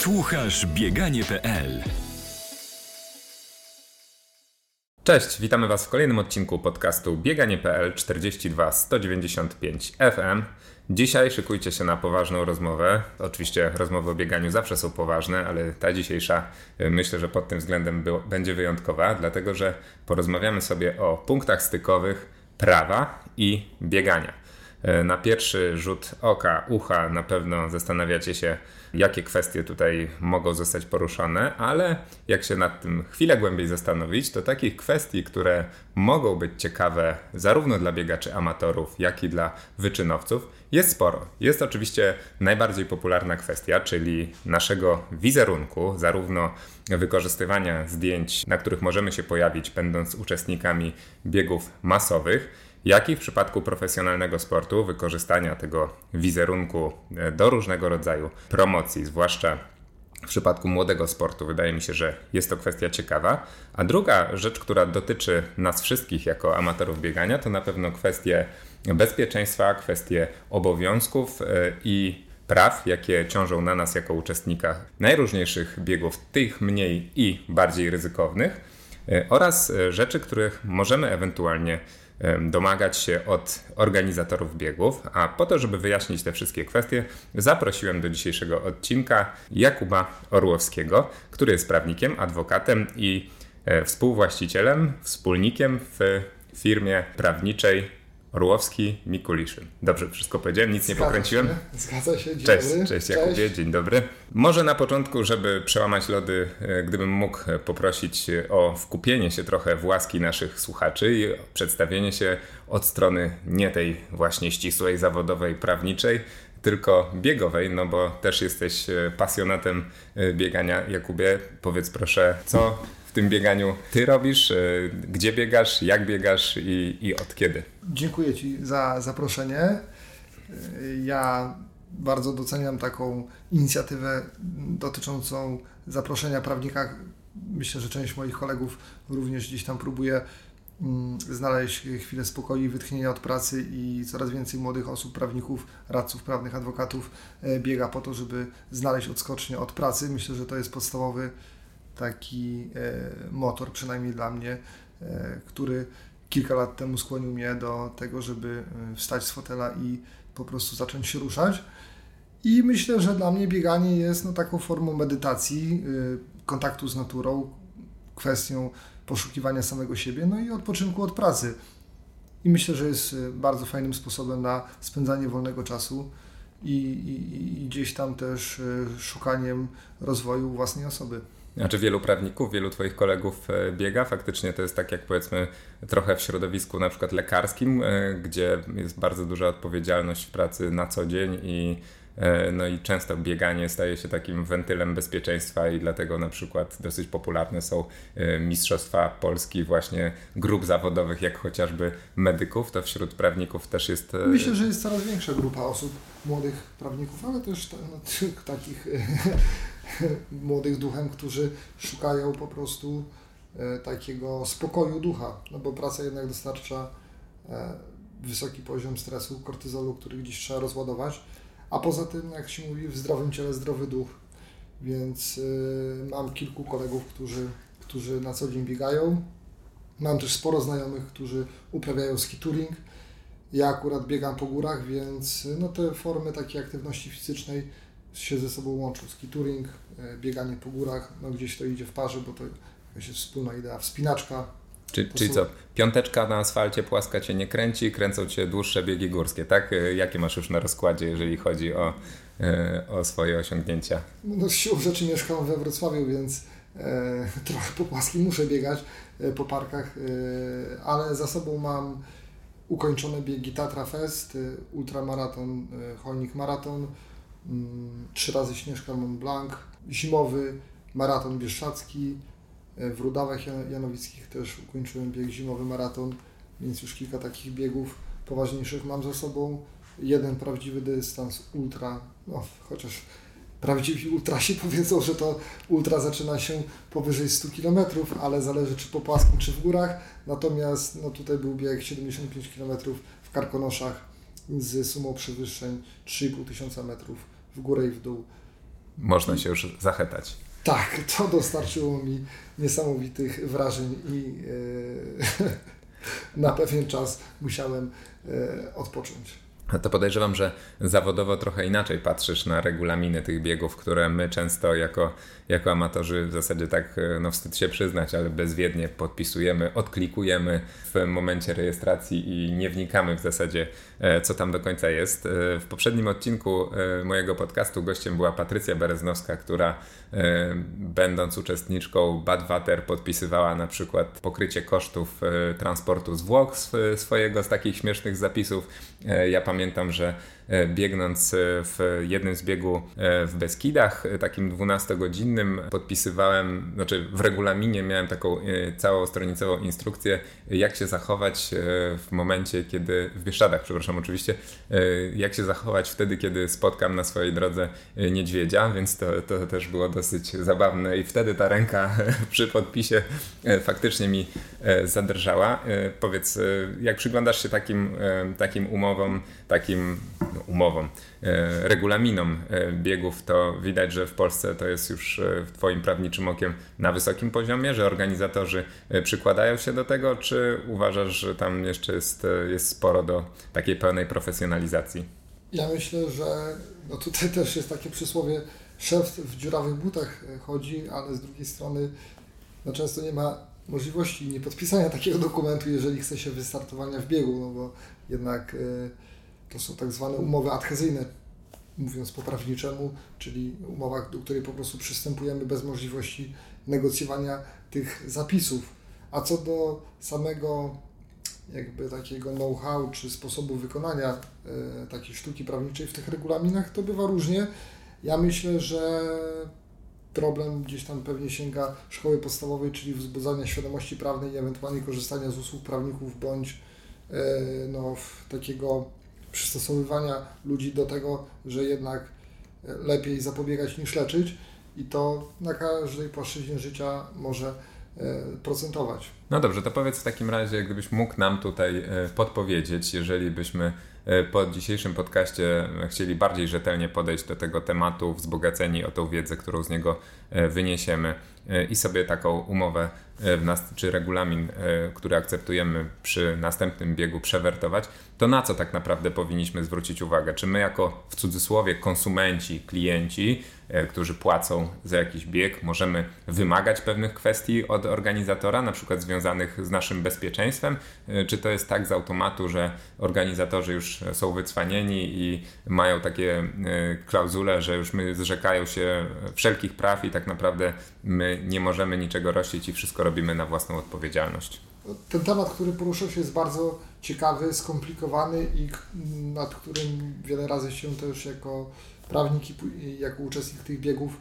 Słuchasz bieganie.pl Cześć, witamy Was w kolejnym odcinku podcastu Bieganie.pl 42 195 FM. Dzisiaj szykujcie się na poważną rozmowę. Oczywiście rozmowy o bieganiu zawsze są poważne, ale ta dzisiejsza y, myślę, że pod tym względem będzie wyjątkowa, dlatego że porozmawiamy sobie o punktach stykowych prawa i biegania. E, na pierwszy rzut oka, ucha na pewno zastanawiacie się, jakie kwestie tutaj mogą zostać poruszone, ale jak się nad tym chwilę głębiej zastanowić, to takich kwestii, które mogą być ciekawe zarówno dla biegaczy amatorów, jak i dla wyczynowców, jest sporo. Jest oczywiście najbardziej popularna kwestia, czyli naszego wizerunku, zarówno wykorzystywania zdjęć, na których możemy się pojawić, będąc uczestnikami biegów masowych jak i w przypadku profesjonalnego sportu wykorzystania tego wizerunku e, do różnego rodzaju promocji, zwłaszcza w przypadku młodego sportu wydaje mi się, że jest to kwestia ciekawa. A druga rzecz, która dotyczy nas wszystkich jako amatorów biegania, to na pewno kwestie bezpieczeństwa, kwestie obowiązków e, i praw, jakie ciążą na nas jako uczestnikach najróżniejszych biegów, tych mniej i bardziej ryzykownych, e, oraz rzeczy, których możemy ewentualnie domagać się od organizatorów biegów. A po to, żeby wyjaśnić te wszystkie kwestie, zaprosiłem do dzisiejszego odcinka Jakuba Orłowskiego, który jest prawnikiem, adwokatem i e, współwłaścicielem, wspólnikiem w firmie prawniczej Orłowski, Mikuliszyn. Dobrze, wszystko powiedziałem, nic Zgadza nie pokręciłem. Się. Zgadza się, dzień cześć, dobry. Cześć Jakubie, dzień dobry. Może na początku, żeby przełamać lody, e, gdybym mógł poprosić o wkupienie się trochę w łaski naszych słuchaczy i przedstawienie się od strony nie tej właśnie ścisłej, zawodowej, prawniczej, tylko biegowej, no bo też jesteś e, pasjonatem e, biegania. Jakubie, powiedz proszę, co w tym bieganiu ty robisz, e, gdzie biegasz, jak biegasz i, i od kiedy? Dziękuję Ci za zaproszenie. E, ja bardzo doceniam taką inicjatywę dotyczącą zaproszenia prawnika. Myślę, że część moich kolegów również gdzieś tam próbuje mm, znaleźć chwilę spokoju i wytchnienia od pracy i coraz więcej młodych osób, prawników, radców prawnych, adwokatów e, biega po to, żeby znaleźć odskocznię od pracy. Myślę, że to jest podstawowy taki e, motor, przynajmniej dla mnie, e, który kilka lat temu skłonił mnie do tego, żeby e, wstać z fotela i po prostu zacząć się ruszać. I myślę, że dla mnie bieganie jest no, taką formą medytacji, kontaktu z naturą, kwestią poszukiwania samego siebie, no i odpoczynku od pracy. I myślę, że jest bardzo fajnym sposobem na spędzanie wolnego czasu i, i, i gdzieś tam też szukaniem rozwoju własnej osoby. Znaczy wielu prawników, wielu Twoich kolegów e, biega. Faktycznie to jest tak jak powiedzmy trochę w środowisku na przykład lekarskim, e, gdzie jest bardzo duża odpowiedzialność w pracy na co dzień i e, no i często bieganie staje się takim wentylem bezpieczeństwa i dlatego na przykład dosyć popularne są mistrzostwa Polski właśnie grup zawodowych, jak chociażby medyków, to wśród prawników też jest... Myślę, że jest coraz większa grupa osób, młodych prawników, ale też no, takich młodych duchem, którzy szukają po prostu e, takiego spokoju ducha, no bo praca jednak dostarcza e, wysoki poziom stresu, kortyzolu, który gdzieś trzeba rozładować, a poza tym, jak się mówi, w zdrowym ciele zdrowy duch, więc e, mam kilku kolegów, którzy, którzy na co dzień biegają, mam też sporo znajomych, którzy uprawiają ski touring, ja akurat biegam po górach, więc no, te formy takiej aktywności fizycznej się ze sobą łączą. Ski touring, e, bieganie po górach, no gdzieś to idzie w parze, bo to jakaś jest wspólna idea. Wspinaczka. Czy, czyli są... co, piąteczka na asfalcie płaska Cię nie kręci, kręcą Cię dłuższe biegi górskie, tak? E, jakie masz już na rozkładzie, jeżeli chodzi o, e, o swoje osiągnięcia? No z siłą rzeczy mieszkam we Wrocławiu, więc e, trochę po płaskim muszę biegać e, po parkach, e, ale za sobą mam ukończone biegi Tatra Fest, ultramaraton, Holnik Maraton, trzy razy Śnieżka Mont Blanc, zimowy maraton bieszczacki, e, w Rudawach Janowickich też ukończyłem bieg zimowy maraton, więc już kilka takich biegów poważniejszych mam za sobą. Jeden prawdziwy dystans ultra, no chociaż prawdziwi ultrasi powiedzą, że to ultra zaczyna się powyżej 100 km, ale zależy czy po płaskim, czy w górach. Natomiast no, tutaj był bieg 75 km w Karkonoszach z sumą przewyższeń 3,5 tysiąca metrów w górę i w dół. można się już zachetać. Tak, to dostarczyło mi niesamowitych wrażeń i e, na pewien czas musiałem e, odpocząć. To podejrzewam, że zawodowo trochę inaczej patrzysz na regulaminy tych biegów, które my często jako, jako amatorzy w zasadzie tak, e, no wstyd się przyznać, ale bezwiednie podpisujemy, odklikujemy w momencie rejestracji i nie wnikamy w zasadzie, e, co tam do końca jest. E, w poprzednim odcinku mojego podcastu gościem była Patrycja Bereznowska, która będąc uczestniczką Badwater podpisywała na przykład pokrycie kosztów transportu zwłok swojego z takich śmiesznych zapisów. Ja pamiętam pamiętam, że biegnąc e, w jednym z biegu e, w Beskidach, takim 12-godzinnym, podpisywałem, znaczy w regulaminie miałem taką całostronicową instrukcję, jak się zachować w momencie, kiedy, w Bieszczadach, przepraszam oczywiście, jak się zachować wtedy, kiedy spotkam na swojej drodze niedźwiedzia, więc to, to też było dosyć zabawne i wtedy ta ręka przy podpisie faktycznie mi zadrżała. Powiedz, jak przyglądasz się takim, takim umowom, takim umowom, e, regulaminom e, biegów, to widać, że w Polsce to jest już e, Twoim prawniczym okiem na wysokim poziomie, że organizatorzy przykładają się do tego, czy uważasz, że tam jeszcze jest, jest sporo do takiej pełnej profesjonalizacji? Ja myślę, że no tutaj też jest takie przysłowie, szef w dziurawych butach chodzi, ale z drugiej strony no często nie ma możliwości nie podpisania takiego dokumentu, jeżeli chce się wystartowania w biegu, no bo jednak to są tak zwane umowy adhezyjne, mówiąc po prawniczemu, czyli umowa, do której po prostu przystępujemy bez możliwości negocjowania tych zapisów. A co do samego jakby takiego know-how czy sposobu wykonania y, takiej sztuki prawniczej w tych regulaminach, to bywa różnie. Ja myślę, że problem gdzieś tam pewnie sięga szkoły podstawowej, czyli wzbudzania świadomości prawnej i ewentualnie korzystania z usług prawników bądź y, no, takiego przystosowywania ludzi do tego, że jednak e, lepiej zapobiegać niż leczyć i to na każdej płaszczyźnie życia może e, procentować. No dobrze, to powiedz w takim razie, gdybyś mógł nam tutaj e, podpowiedzieć, jeżeli byśmy po dzisiejszym podcaście chcieli bardziej rzetelnie podejść do tego tematu, wzbogaceni o tą wiedzę, którą z niego wyniesiemy i sobie taką umowę w nas, czy regulamin, który akceptujemy przy następnym biegu przewertować, to na co tak naprawdę powinniśmy zwrócić uwagę? Czy my, jako w cudzysłowie konsumenci, klienci, e, którzy płacą za jakiś bieg, możemy wymagać pewnych kwestii od organizatora, na przykład związanych z naszym bezpieczeństwem? E, czy to jest tak z automatu, że organizatorzy już są wycwanieni i mają takie e, klauzule, że już my zrzekają się wszelkich praw i tak naprawdę my nie możemy niczego rościć i wszystko robimy na własną odpowiedzialność? Ten temat, który poruszał się jest bardzo ciekawy, skomplikowany i nad którym wiele razy się też jako prawnik i jako uczestnik tych biegów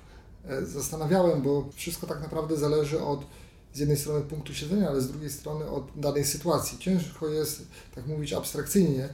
e, zastanawiałem, bo wszystko tak naprawdę zależy od z jednej strony punktu siedzenia, ale z drugiej strony od danej sytuacji. Ciężko jest tak mówić abstrakcyjnie,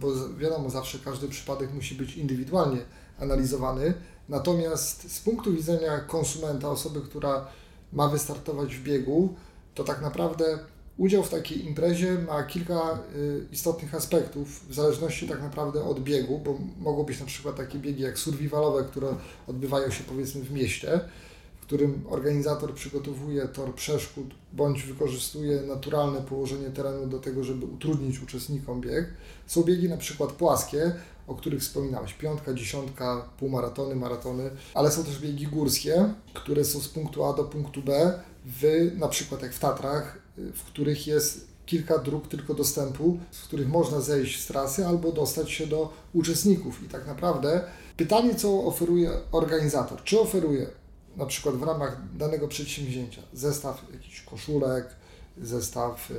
bo wiadomo, zawsze każdy przypadek musi być indywidualnie analizowany. Natomiast z punktu widzenia konsumenta, osoby, która ma wystartować w biegu, to tak naprawdę udział w takiej imprezie ma kilka y, istotnych aspektów, w zależności tak naprawdę od biegu, bo mogą być na przykład takie biegi jak survivalowe, które odbywają się powiedzmy w mieście, w którym organizator przygotowuje tor przeszkód bądź wykorzystuje naturalne położenie terenu do tego, żeby utrudnić uczestnikom bieg. Są biegi na przykład płaskie, o których wspominałeś, piątka, dziesiątka, półmaratony, maratony, ale są też biegi górskie, które są z punktu A do punktu B, w, na przykład jak w Tatrach, w których jest kilka dróg tylko dostępu, z których można zejść z trasy albo dostać się do uczestników. I tak naprawdę pytanie, co oferuje organizator. Czy oferuje na przykład w ramach danego przedsięwzięcia zestaw jakichś koszulek, zestaw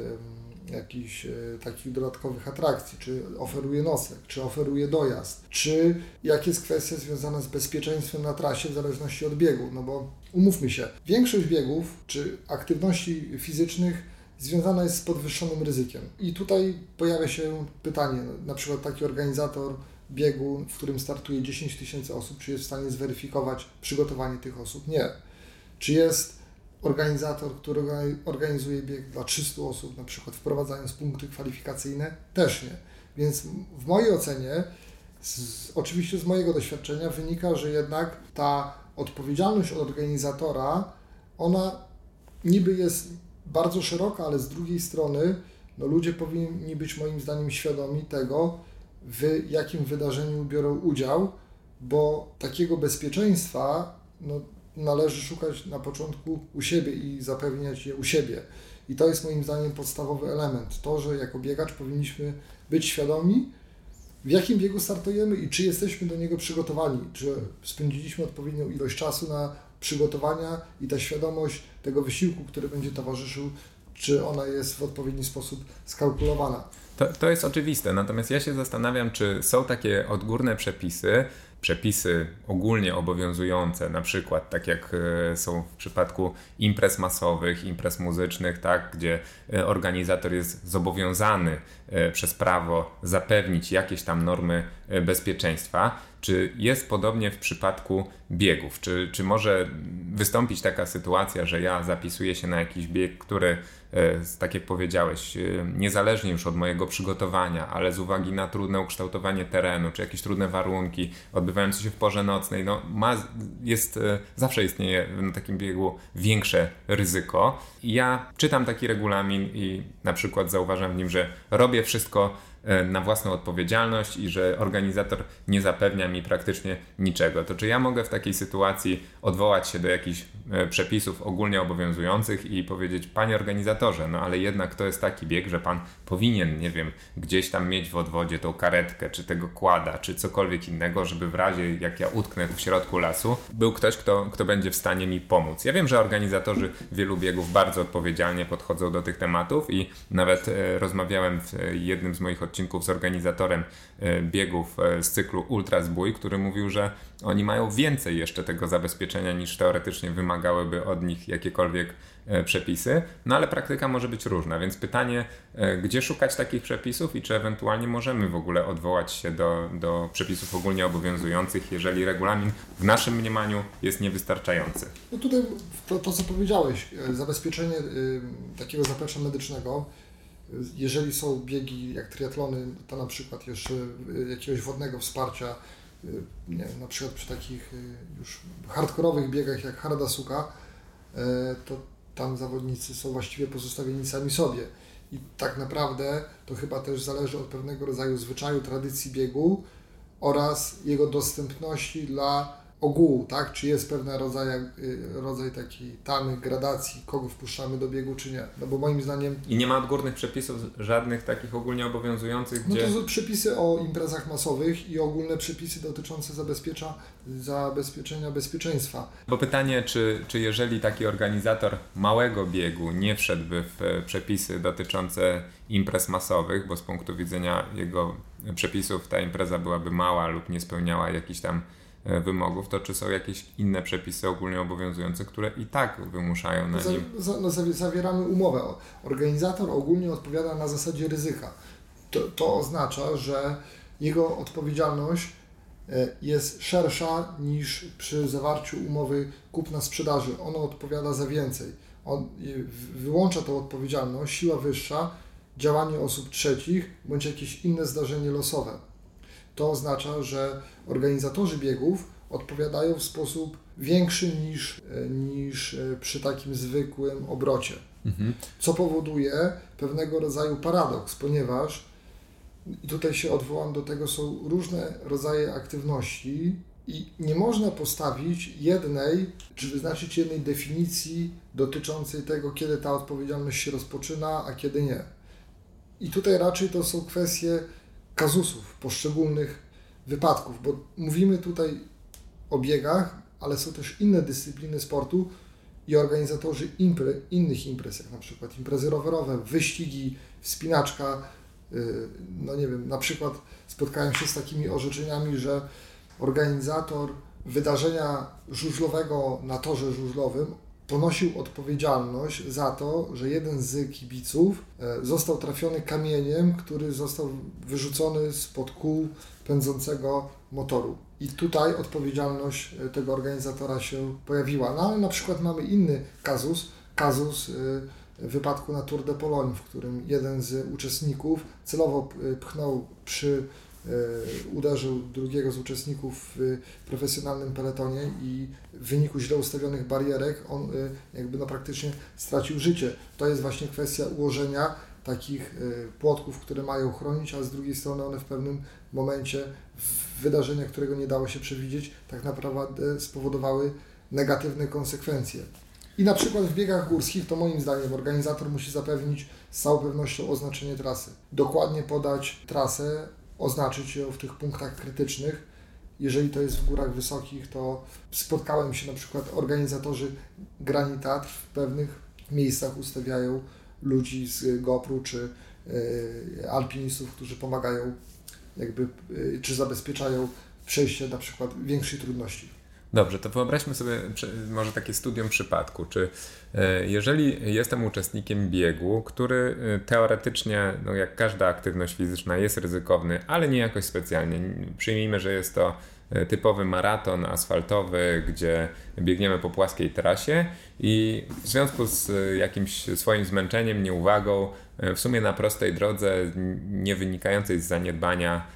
jakichś e, takich dodatkowych atrakcji, czy oferuje nosek, czy oferuje dojazd, czy jak jest kwestia związana z bezpieczeństwem na trasie w zależności od biegu, no bo umówmy się, większość biegów czy aktywności fizycznych związana jest z podwyższonym ryzykiem. I tutaj pojawia się pytanie, na przykład taki organizator biegu, w którym startuje 10 tysięcy osób, czy jest w stanie zweryfikować przygotowanie tych osób? Nie. Czy jest organizator, który organizuje bieg dla 300 osób, na przykład wprowadzając punkty kwalifikacyjne? Też nie. Więc w mojej ocenie z, oczywiście z mojego doświadczenia wynika, że jednak ta odpowiedzialność od organizatora, ona niby jest bardzo szeroka, ale z drugiej strony no ludzie powinni być moim zdaniem świadomi tego, w jakim wydarzeniu biorą udział, bo takiego bezpieczeństwa no, należy szukać na początku u siebie i zapewniać je u siebie. I to jest moim zdaniem podstawowy element. To, że jako biegacz powinniśmy być świadomi, w jakim biegu startujemy i czy jesteśmy do niego przygotowani, czy spędziliśmy odpowiednią ilość czasu na przygotowania i ta świadomość tego wysiłku, który będzie towarzyszył, czy ona jest w odpowiedni sposób skalkulowana. To, to jest oczywiste, natomiast ja się zastanawiam, czy są takie odgórne przepisy, przepisy ogólnie obowiązujące, na przykład tak jak e, są w przypadku imprez masowych, imprez muzycznych, tak, gdzie e, organizator jest zobowiązany e, przez prawo zapewnić jakieś tam normy bezpieczeństwa. Czy jest podobnie w przypadku biegów? Czy, czy może wystąpić taka sytuacja, że ja zapisuję się na jakiś bieg, który tak jak powiedziałeś, e, niezależnie już od mojego przygotowania, ale z uwagi na trudne ukształtowanie terenu, czy jakieś trudne warunki odbywające się w porze nocnej, no ma, jest, e, zawsze istnieje na takim biegu większe ryzyko. Ja czytam taki regulamin i na przykład zauważam w nim, że robię wszystko E, na własną odpowiedzialność i że organizator nie zapewnia mi praktycznie niczego. To czy ja mogę w takiej sytuacji odwołać się do jakichś e, przepisów ogólnie obowiązujących i powiedzieć, panie organizatorze, no ale jednak to jest taki bieg, że pan powinien, nie wiem, gdzieś tam mieć w odwodzie tą karetkę, czy tego kłada, czy cokolwiek innego, żeby w razie jak ja utknę w środku lasu, był ktoś, kto, kto będzie w stanie mi pomóc. Ja wiem, że organizatorzy wielu biegów bardzo odpowiedzialnie podchodzą do tych tematów i nawet e, rozmawiałem w jednym z moich odcinków odcinków z organizatorem e, biegów e, z cyklu Ultra Zbój, który mówił, że oni mają więcej jeszcze tego zabezpieczenia niż teoretycznie wymagałyby od nich jakiekolwiek e, przepisy, no ale praktyka może być różna, więc pytanie, gdzie szukać takich przepisów i czy ewentualnie możemy w ogóle odwołać się do, do przepisów ogólnie obowiązujących, jeżeli regulamin w naszym mniemaniu jest niewystarczający. No tutaj to, to co powiedziałeś, zabezpieczenie takiego zaplecza medycznego jeżeli są biegi jak triatlony, to na przykład jeszcze y, jakiegoś wodnego wsparcia, y, nie, na przykład przy takich y, już hardkorowych biegach jak Harda Suka, to tam zawodnicy są właściwie pozostawieni sami sobie. I tak naprawdę to chyba też zależy od pewnego rodzaju zwyczaju, tradycji biegu oraz jego dostępności dla ogółu, tak? Czy jest pewna rodzaj, y, rodzaj takiej tamy, gradacji, kogo wpuszczamy do biegu, czy nie. No bo moim zdaniem... I nie ma odgórnych przepisów żadnych takich ogólnie obowiązujących, gdzie... No to są przepisy o imprezach masowych i ogólne przepisy dotyczące zabezpiecza, zabezpieczenia bezpieczeństwa. Bo pytanie, czy, czy jeżeli taki organizator małego biegu nie wszedłby w przepisy dotyczące imprez masowych, bo z punktu widzenia jego przepisów ta impreza byłaby mała lub nie spełniała jakichś tam E, wymogów, to czy są jakieś inne przepisy ogólnie obowiązujące, które i tak wymuszają na nim? no, zawieramy umowę. Organizator ogólnie odpowiada na zasadzie ryzyka. To, to oznacza, że jego odpowiedzialność e, jest szersza niż przy zawarciu umowy kupna-sprzedaży. Ono odpowiada za więcej. On wyłącza tą odpowiedzialność, siła wyższa, działanie osób trzecich bądź jakieś inne zdarzenie losowe. To oznacza, że organizatorzy biegów odpowiadają w sposób większy niż, e, niż e, przy takim zwykłym obrocie. Mhm. Co powoduje pewnego rodzaju paradoks, ponieważ i tutaj się odwołam do tego, są różne rodzaje aktywności i nie można postawić jednej, czy wyznaczyć jednej definicji dotyczącej tego, kiedy ta odpowiedzialność się rozpoczyna, a kiedy nie. I tutaj raczej to są kwestie kazusów, poszczególnych wypadków, bo mówimy tutaj o biegach, ale są też inne dyscypliny sportu i organizatorzy impre, innych imprez, jak na przykład imprezy rowerowe, wyścigi, wspinaczka. Y, no nie wiem, na przykład spotkałem się z takimi orzeczeniami, że organizator wydarzenia żużlowego na torze żużlowym ponosił odpowiedzialność za to, że jeden z kibiców e, został trafiony kamieniem, który został wyrzucony spod kół pędzącego motoru. I tutaj odpowiedzialność e, tego organizatora się pojawiła. No ale na przykład mamy inny kazus, kazus e, wypadku na Tour de Pologne, w którym jeden z uczestników celowo pchnął przy uderzył drugiego z uczestników w profesjonalnym peletonie i w wyniku źle ustawionych barierek on jakby no praktycznie stracił życie. To jest właśnie kwestia ułożenia takich płotków, które mają chronić, a z drugiej strony one w pewnym momencie wydarzenia, którego nie dało się przewidzieć, tak naprawdę spowodowały negatywne konsekwencje. I na przykład w biegach górskich, to moim zdaniem organizator musi zapewnić z całą pewnością oznaczenie trasy. Dokładnie podać trasę, oznaczyć ją w tych punktach krytycznych. Jeżeli to jest w górach wysokich, to spotkałem się na przykład organizatorzy Granitator w pewnych miejscach ustawiają ludzi z GoPro czy y, alpinistów, którzy pomagają jakby, y, czy zabezpieczają przejście na przykład większej trudności. Dobrze, to wyobraźmy sobie może takie studium przypadku. Czy e, jeżeli jestem uczestnikiem biegu, który e, teoretycznie, no jak każda aktywność fizyczna, jest ryzykowny, ale nie jakoś specjalnie. Przyjmijmy, że jest to typowy maraton asfaltowy, gdzie biegniemy po płaskiej trasie i w związku z jakimś swoim zmęczeniem, nieuwagą, w sumie na prostej drodze, nie wynikającej z zaniedbania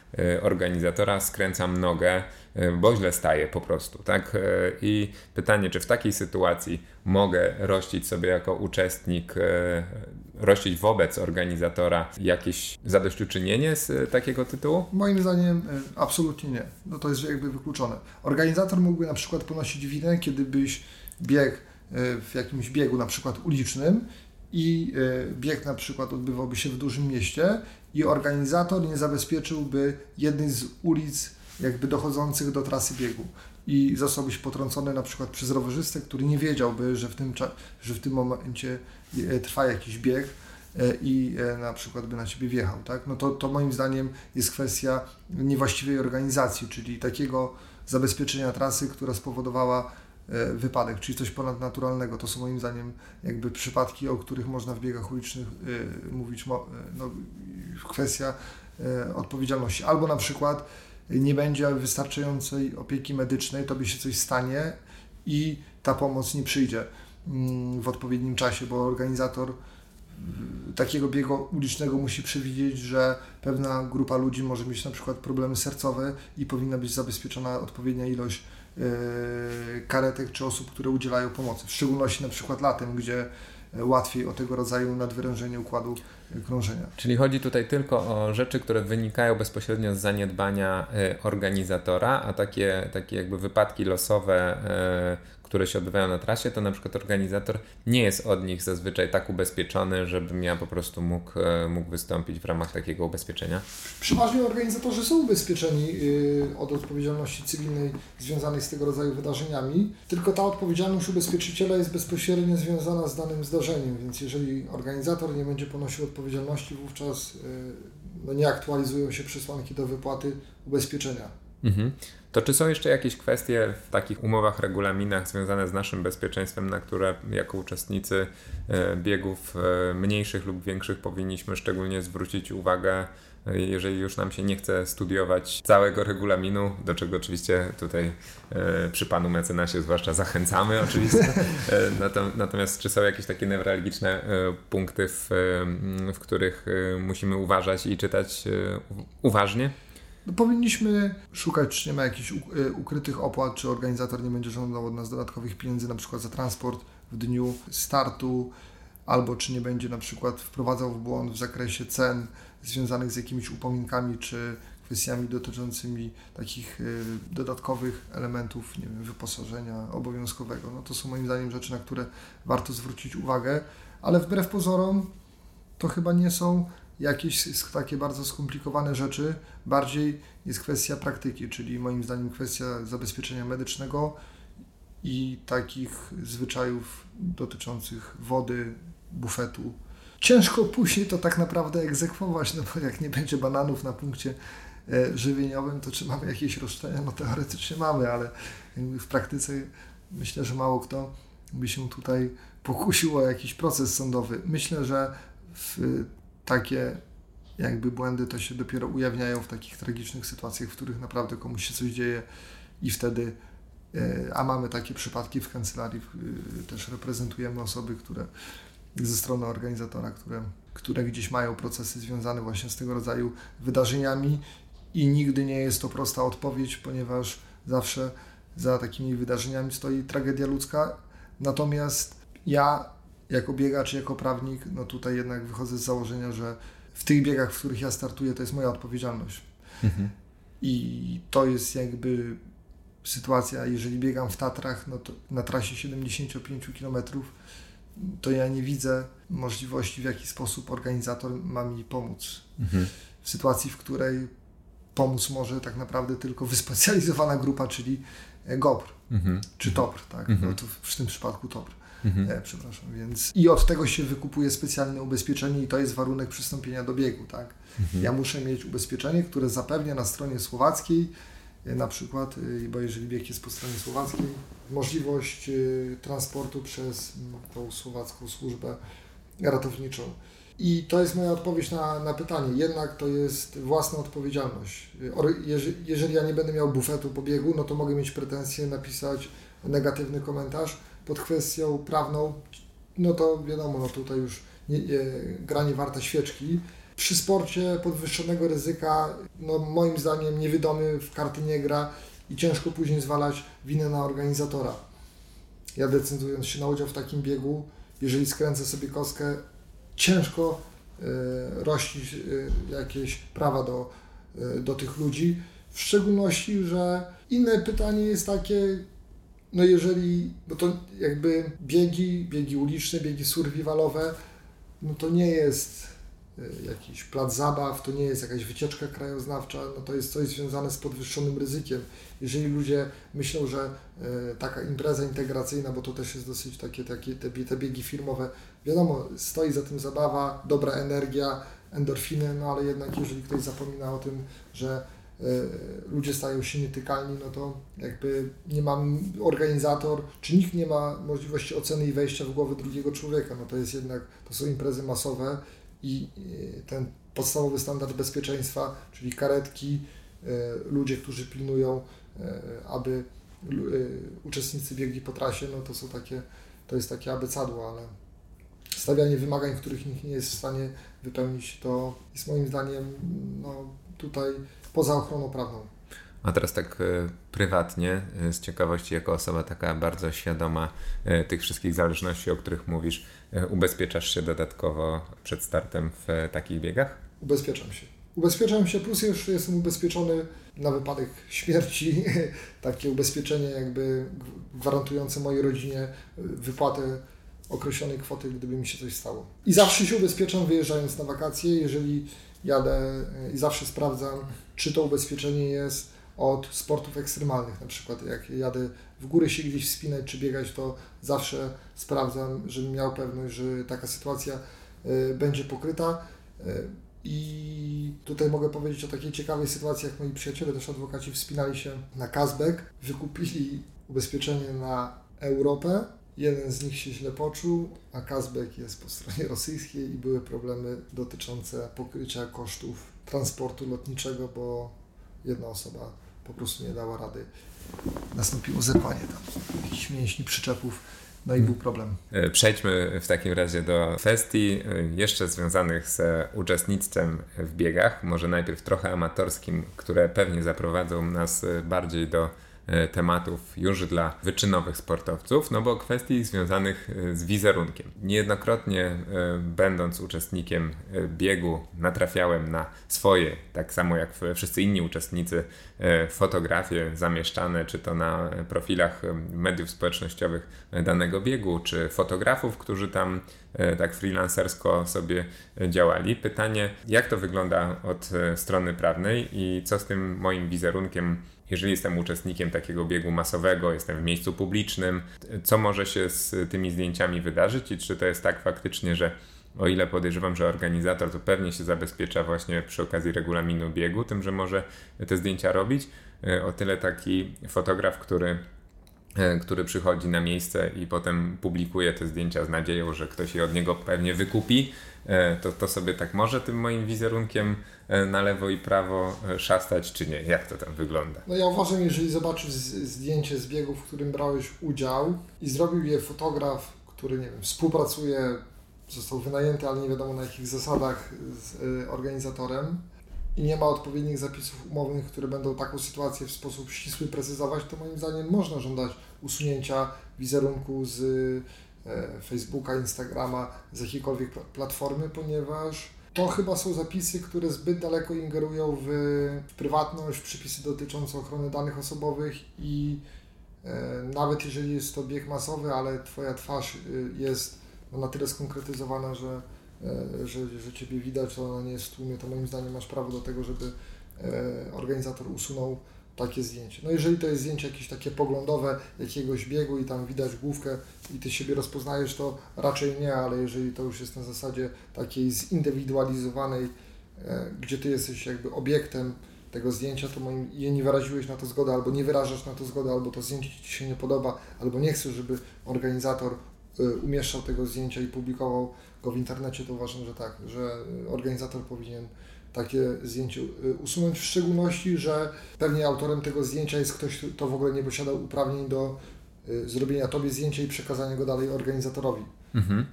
organizatora, skręcam nogę E, bo źle staje po prostu, tak? E, I pytanie, czy w takiej sytuacji mogę rościć sobie jako uczestnik, e, rościć wobec organizatora jakieś zadośćuczynienie z takiego tytułu? Moim zdaniem absolutnie nie. No to jest jakby wykluczone. Organizator mógłby na przykład ponosić winę, kiedy byś biegł w jakimś biegu na przykład ulicznym i bieg na przykład odbywałby się w dużym mieście i organizator nie zabezpieczyłby jednej z ulic jakby dochodzących do trasy biegu i zostałbyś potrącony na przykład przez rowerzystę, który nie wiedziałby, że w tym, że w tym momencie e, trwa jakiś bieg e, i e, na przykład by na Ciebie wjechał, tak? No to, to moim zdaniem jest kwestia niewłaściwej organizacji, czyli takiego zabezpieczenia trasy, która spowodowała wypadek, czyli coś ponadnaturalnego. To są moim zdaniem jakby przypadki, o których można w biegach ulicznych mówić, no, kwestia odpowiedzialności. Albo na przykład nie będzie wystarczającej opieki medycznej, tobie się coś stanie i ta pomoc nie przyjdzie w odpowiednim czasie, bo organizator y, takiego biegu ulicznego musi przewidzieć, że pewna grupa ludzi może mieć na przykład problemy sercowe i powinna być zabezpieczona odpowiednia ilość y, karetek czy osób, które udzielają pomocy. W szczególności na przykład latem, gdzie łatwiej o tego rodzaju nadwyrężenie układu krążenia. Czyli chodzi tutaj tylko o rzeczy, które wynikają bezpośrednio z zaniedbania organizatora, a takie, takie jakby wypadki losowe, które się odbywają na trasie, to na przykład organizator nie jest od nich zazwyczaj tak ubezpieczony, żebym ja po prostu mógł, e, mógł wystąpić w ramach takiego ubezpieczenia? Przeważnie organizatorzy są ubezpieczeni y, od odpowiedzialności cywilnej związanej z tego rodzaju wydarzeniami, tylko ta odpowiedzialność ubezpieczyciela jest bezpośrednio związana z danym zdarzeniem, więc jeżeli organizator nie będzie ponosił odpowiedzialności, wówczas y, no nie aktualizują się przesłanki do wypłaty ubezpieczenia. Mhm. To czy są jeszcze jakieś kwestie w takich umowach, regulaminach związane z naszym bezpieczeństwem, na które jako uczestnicy e, biegów e, mniejszych lub większych powinniśmy szczególnie zwrócić uwagę, e, jeżeli już nam się nie chce studiować całego regulaminu, do czego oczywiście tutaj przy panu mecenasie zwłaszcza zachęcamy oczywiście. Natomiast czy są jakieś takie newralgiczne punkty, w, w których musimy uważać i czytać uważnie? No, powinniśmy szukać, czy nie ma jakichś y, ukrytych opłat, czy organizator nie będzie żądał od nas dodatkowych pieniędzy, na przykład za transport w dniu startu, albo czy nie będzie na przykład wprowadzał w błąd w zakresie cen związanych z jakimiś upominkami, czy kwestiami dotyczącymi takich y, dodatkowych elementów, nie wiem, wyposażenia obowiązkowego. No to są moim zdaniem rzeczy, na które warto zwrócić uwagę, ale wbrew pozorom to chyba nie są jakieś takie bardzo skomplikowane rzeczy, bardziej jest kwestia praktyki, czyli moim zdaniem kwestia zabezpieczenia medycznego i takich zwyczajów dotyczących wody, bufetu. Ciężko później to tak naprawdę egzekwować, no bo jak nie będzie bananów na punkcie e, żywieniowym, to czy mamy jakieś roszczenia? No teoretycznie mamy, ale w praktyce myślę, że mało kto by się tutaj pokusił o jakiś proces sądowy. Myślę, że w takie jakby błędy to się dopiero ujawniają w takich tragicznych sytuacjach, w których naprawdę komuś się coś dzieje i wtedy, e, a mamy takie przypadki w kancelarii, e, też reprezentujemy osoby, które ze strony organizatora, które, które gdzieś mają procesy związane właśnie z tego rodzaju wydarzeniami i nigdy nie jest to prosta odpowiedź, ponieważ zawsze za takimi wydarzeniami stoi tragedia ludzka. Natomiast ja, jako biegacz, jako prawnik, no tutaj jednak wychodzę z założenia, że w tych biegach, w których ja startuję, to jest moja odpowiedzialność. Mhm. I to jest jakby sytuacja, jeżeli biegam w Tatrach, no to na trasie 75 km, to ja nie widzę możliwości, w jaki sposób organizator ma mi pomóc. Mhm. W sytuacji, w której pomóc może tak naprawdę tylko wyspecjalizowana grupa, czyli GOPR mhm. czy TOPR, tak? No to w, w tym przypadku TOPR. Mhm. E, przepraszam, więc i od tego się wykupuje specjalne ubezpieczenie i to jest warunek przystąpienia do biegu, tak? Mhm. Ja muszę mieć ubezpieczenie, które zapewnia na stronie słowackiej e, na przykład, e, bo jeżeli bieg jest po stronie słowackiej, możliwość transportu przez tą słowacką służbę ratowniczą. I to jest moja odpowiedź na, na pytanie. Jednak to jest własna odpowiedzialność. Jeżeli ja nie będę miał bufetu po biegu, no to mogę mieć pretensje, napisać negatywny komentarz pod kwestią prawną. No to wiadomo, no tutaj już nie, nie, gra nie warta świeczki. Przy sporcie podwyższonego ryzyka, no moim zdaniem niewidomy w karty nie gra i ciężko później zwalać winę na organizatora. Ja decydując się na udział w takim biegu, jeżeli skręcę sobie kostkę, ciężko y, rościć y, jakieś prawa do, y, do tych ludzi. W szczególności, że inne pytanie jest takie, no jeżeli, bo to jakby biegi, biegi uliczne, biegi survivalowe, no to nie jest jakiś plac zabaw, to nie jest jakaś wycieczka krajoznawcza, no to jest coś związane z podwyższonym ryzykiem. Jeżeli ludzie myślą, że e, taka impreza integracyjna, bo to też jest dosyć takie, takie te, te biegi firmowe, wiadomo, stoi za tym zabawa, dobra energia, endorfiny, no ale jednak jeżeli ktoś zapomina o tym, że e, ludzie stają się nietykalni, no to jakby nie mam organizator, czy nikt nie ma możliwości oceny i wejścia w głowę drugiego człowieka, no to jest jednak, to są imprezy masowe i ten podstawowy standard bezpieczeństwa, czyli karetki, e, ludzie, którzy pilnują, aby uczestnicy biegli po trasie, no to są takie, to jest takie abecadło, ale stawianie wymagań, których nikt nie jest w stanie wypełnić, to jest moim zdaniem no, tutaj poza ochroną prawną. A teraz tak prywatnie, z ciekawości, jako osoba taka bardzo świadoma tych wszystkich zależności, o których mówisz, ubezpieczasz się dodatkowo przed startem w takich biegach? Ubezpieczam się. Ubezpieczam się, plus już jestem ubezpieczony na wypadek śmierci. Takie ubezpieczenie jakby gwarantujące mojej rodzinie wypłatę określonej kwoty, gdyby mi się coś stało. I zawsze się ubezpieczam wyjeżdżając na wakacje, jeżeli jadę i zawsze sprawdzam, czy to ubezpieczenie jest od sportów ekstremalnych. Na przykład jak jadę w górę się gdzieś wspinać czy biegać, to zawsze sprawdzam, żebym miał pewność, że taka sytuacja y, będzie pokryta. Y, I tutaj mogę powiedzieć o takiej ciekawej sytuacji, jak moi przyjaciele, też adwokaci, wspinali się na Kazbek, wykupili ubezpieczenie na Europę. Jeden z nich się źle poczuł, a Kazbek jest po stronie rosyjskiej i były problemy dotyczące pokrycia kosztów transportu lotniczego, bo jedna osoba po prostu nie dała rady. Nastąpiło zerwanie tam jakichś mięśni, przyczepów. No i był problem. E, przejdźmy w takim razie do kwestii e, jeszcze związanych z uczestnictwem w biegach. Może najpierw trochę amatorskim, które pewnie zaprowadzą nas bardziej do E, tematów już dla wyczynowych sportowców, no bo kwestii związanych e, z wizerunkiem. Niejednokrotnie e, będąc uczestnikiem biegu natrafiałem na swoje, tak samo jak wszyscy inni uczestnicy, fotografie zamieszczane czy to na profilach mediów społecznościowych danego biegu, czy fotografów, którzy tam tak freelancersko sobie działali. Pytanie, jak to wygląda od strony prawnej i co z tym moim wizerunkiem jeżeli jestem uczestnikiem takiego biegu masowego, jestem w miejscu publicznym, co może się z tymi zdjęciami wydarzyć i czy to jest tak faktycznie, że o ile podejrzewam, że organizator to pewnie się zabezpiecza właśnie przy okazji regulaminu biegu, tym, że może te zdjęcia robić, e, o tyle taki fotograf, który e, który przychodzi na miejsce i potem publikuje te zdjęcia z nadzieją, że ktoś je od niego pewnie wykupi, E, to, to sobie tak może tym moim wizerunkiem e, na lewo i prawo e, szastać, czy nie? Jak to tam wygląda? No ja uważam, jeżeli zobaczysz zdjęcie z biegu, w którym brałeś udział i zrobił je fotograf, który, nie wiem, współpracuje, został wynajęty, ale nie wiadomo na jakich zasadach z organizatorem i nie ma odpowiednich zapisów umownych, które będą taką sytuację w sposób ścisły precyzować, to moim zdaniem można żądać usunięcia wizerunku z e, Facebooka, Instagrama, z jakiejkolwiek platformy, ponieważ to chyba są zapisy, które zbyt daleko ingerują w, prywatność, w przepisy dotyczące ochrony danych osobowych i e, nawet jeżeli jest to bieg masowy, ale Twoja twarz y, jest no, na tyle skonkretyzowana, że, e, że, że Ciebie widać, to ona nie jest w tłumie, to moim zdaniem masz prawo do tego, żeby e, organizator usunął takie zdjęcie. No jeżeli to jest zdjęcie jakieś takie poglądowe, jakiegoś biegu i tam widać główkę i ty siebie rozpoznajesz, to raczej nie, ale jeżeli to już jest na zasadzie takiej zindywidualizowanej, e, gdzie ty jesteś jakby obiektem tego zdjęcia, to moim, je nie wyraziłeś na to zgodę, albo nie wyrażasz na to zgodę, albo to zdjęcie Ci się nie podoba, albo nie chcesz, żeby organizator e, umieszczał tego zdjęcia i publikował go w internecie, to uważam, że tak, że organizator powinien takie zdjęcie y, usunąć, w szczególności, że pewnie autorem tego zdjęcia jest ktoś, kto w ogóle nie posiada uprawnień do y, zrobienia Tobie zdjęcia i przekazania go dalej organizatorowi. Mhm.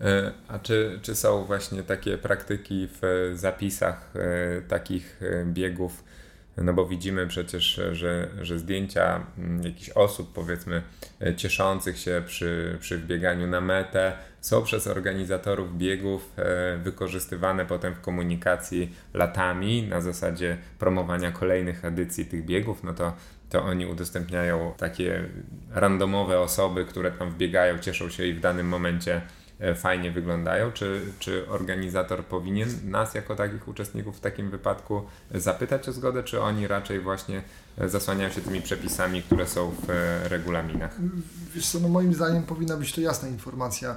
E, a czy, czy są właśnie takie praktyki w zapisach e, takich e, biegów, no bo widzimy przecież, że, że zdjęcia mm, jakichś osób, powiedzmy, e, cieszących się przy, przy wbieganiu na metę, są przez organizatorów biegów e, wykorzystywane potem w komunikacji latami na zasadzie promowania kolejnych edycji tych biegów, no to, to oni udostępniają takie randomowe osoby, które tam wbiegają, cieszą się i w danym momencie fajnie wyglądają, czy, czy organizator powinien nas jako takich uczestników w takim wypadku zapytać o zgodę, czy oni raczej właśnie e, zasłaniają się tymi przepisami, które są w e, regulaminach? Wiesz co, no moim zdaniem powinna być to jasna informacja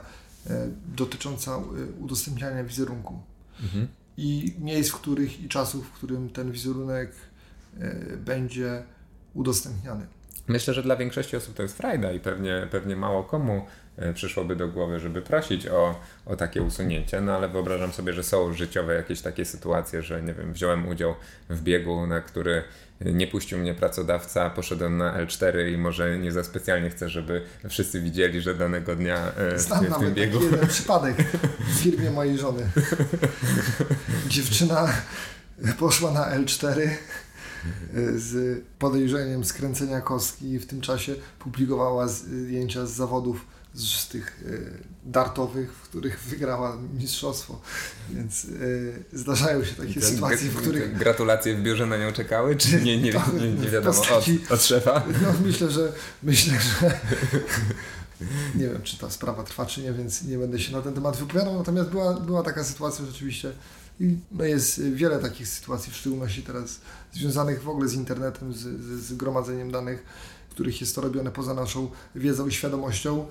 dotycząca udostępniania wizerunku. Mhm. I miejsc, w których i czasów, w którym ten wizerunek będzie udostępniany. Myślę, że dla większości osób to jest frajda i pewnie, pewnie mało komu E, przyszłoby do głowy, żeby prosić o, o takie usunięcie, no ale wyobrażam sobie, że są życiowe jakieś takie sytuacje, że nie wiem, wziąłem udział w biegu, na który nie puścił mnie pracodawca, poszedłem na L4 i może nie za specjalnie chcę, żeby wszyscy widzieli, że danego dnia e, Znam w, tym biegu. Znam jeden przypadek w firmie mojej żony. Dziewczyna poszła na L4 e, z podejrzeniem skręcenia kostki i w tym czasie publikowała zdjęcia z zawodów z tych y, dartowych, w których wygrała mistrzostwo. Więc y, zdarzają się takie sytuacje, w których... Gratulacje w biurze na nią czekały, czy nie, nie, nie, nie wiadomo postaci, od, od szefa? No, myślę, że myślę, że nie wiem, czy ta sprawa trwa, czy nie, więc nie będę się na ten temat wypowiadał. Natomiast była, była taka sytuacja rzeczywiście i no jest wiele takich sytuacji, w szczególności teraz związanych w ogóle z internetem, z, z, z gromadzeniem danych, których jest to robione poza naszą wiedzą i świadomością.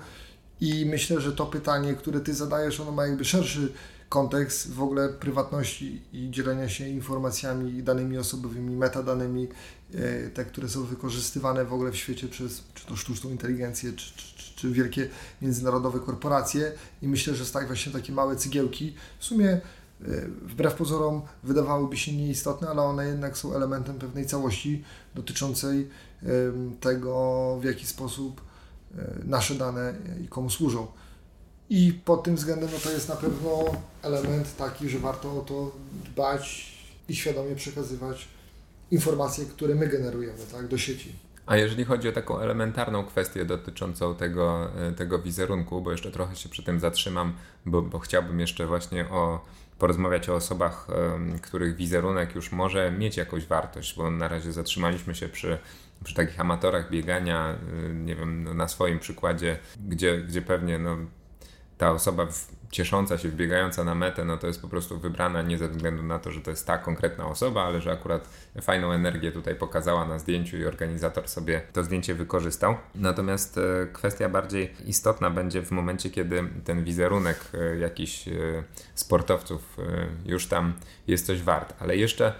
I myślę, że to pytanie, które Ty zadajesz, ono ma jakby szerszy kontekst w ogóle prywatności i dzielenia się informacjami danymi osobowymi, metadanymi, e, te, które są wykorzystywane w ogóle w świecie przez czy to sztuczną inteligencję, czy, czy, czy wielkie międzynarodowe korporacje. I myślę, że tak właśnie takie małe cygiełki w sumie e, wbrew pozorom wydawałyby się nieistotne, ale one jednak są elementem pewnej całości dotyczącej tego, w jaki sposób nasze dane i komu służą. I pod tym względem no to jest na pewno element taki, że warto o to dbać i świadomie przekazywać informacje, które my generujemy tak, do sieci. A jeżeli chodzi o taką elementarną kwestię dotyczącą tego, e, tego wizerunku, bo jeszcze trochę się przy tym zatrzymam, bo, bo chciałbym jeszcze właśnie o, porozmawiać o osobach, których wizerunek już może mieć jakąś wartość, bo na razie zatrzymaliśmy się przy przy takich amatorach biegania, nie wiem, no na swoim przykładzie, gdzie, gdzie pewnie no, ta osoba ciesząca się, wbiegająca na metę, no to jest po prostu wybrana nie ze względu na to, że to jest ta konkretna osoba, ale że akurat fajną energię tutaj pokazała na zdjęciu i organizator sobie to zdjęcie wykorzystał. Natomiast e, kwestia bardziej istotna będzie w momencie, kiedy ten wizerunek e, jakichś e, sportowców już tam jest coś wart. Ale jeszcze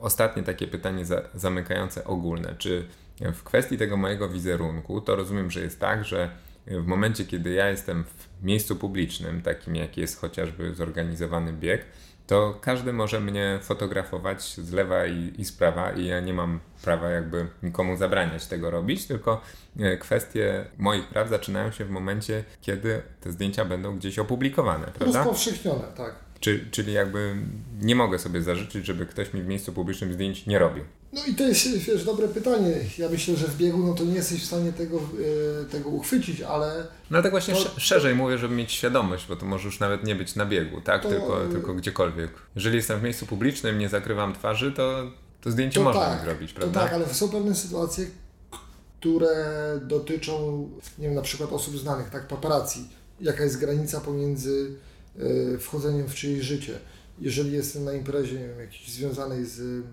ostatnie takie pytanie za, zamykające ogólne. Czy w kwestii tego mojego wizerunku, to rozumiem, że jest tak, że w momencie, kiedy ja jestem w miejscu publicznym, takim jak jest chociażby zorganizowany bieg, to każdy może mnie fotografować z lewa i, i z prawa i ja nie mam prawa jakby nikomu zabraniać tego robić, tylko e, kwestie moich praw zaczynają się w momencie, kiedy te zdjęcia będą gdzieś opublikowane, prawda? Rozpowszechnione, tak. Czy, czyli jakby nie mogę sobie zażyczyć, żeby ktoś mi w miejscu publicznym zdjęć nie robił. No i to jest, wiesz, dobre pytanie. Ja myślę, że w biegu no to nie jesteś w stanie tego, yy, tego uchwycić, ale... No ale tak właśnie to, szerzej mówię, żeby mieć świadomość, bo to może już nawet nie być na biegu, tak? To, tylko, tylko gdziekolwiek. Jeżeli jestem w miejscu publicznym, nie zakrywam twarzy, to, to zdjęcie to można tak, zrobić, prawda? tak, ale są pewne sytuacje, które dotyczą, nie wiem, na przykład osób znanych, tak, paparazzi. Jaka jest granica pomiędzy yy, wchodzeniem w czyjeś życie. Jeżeli jestem na imprezie, nie wiem, jakiejś związanej z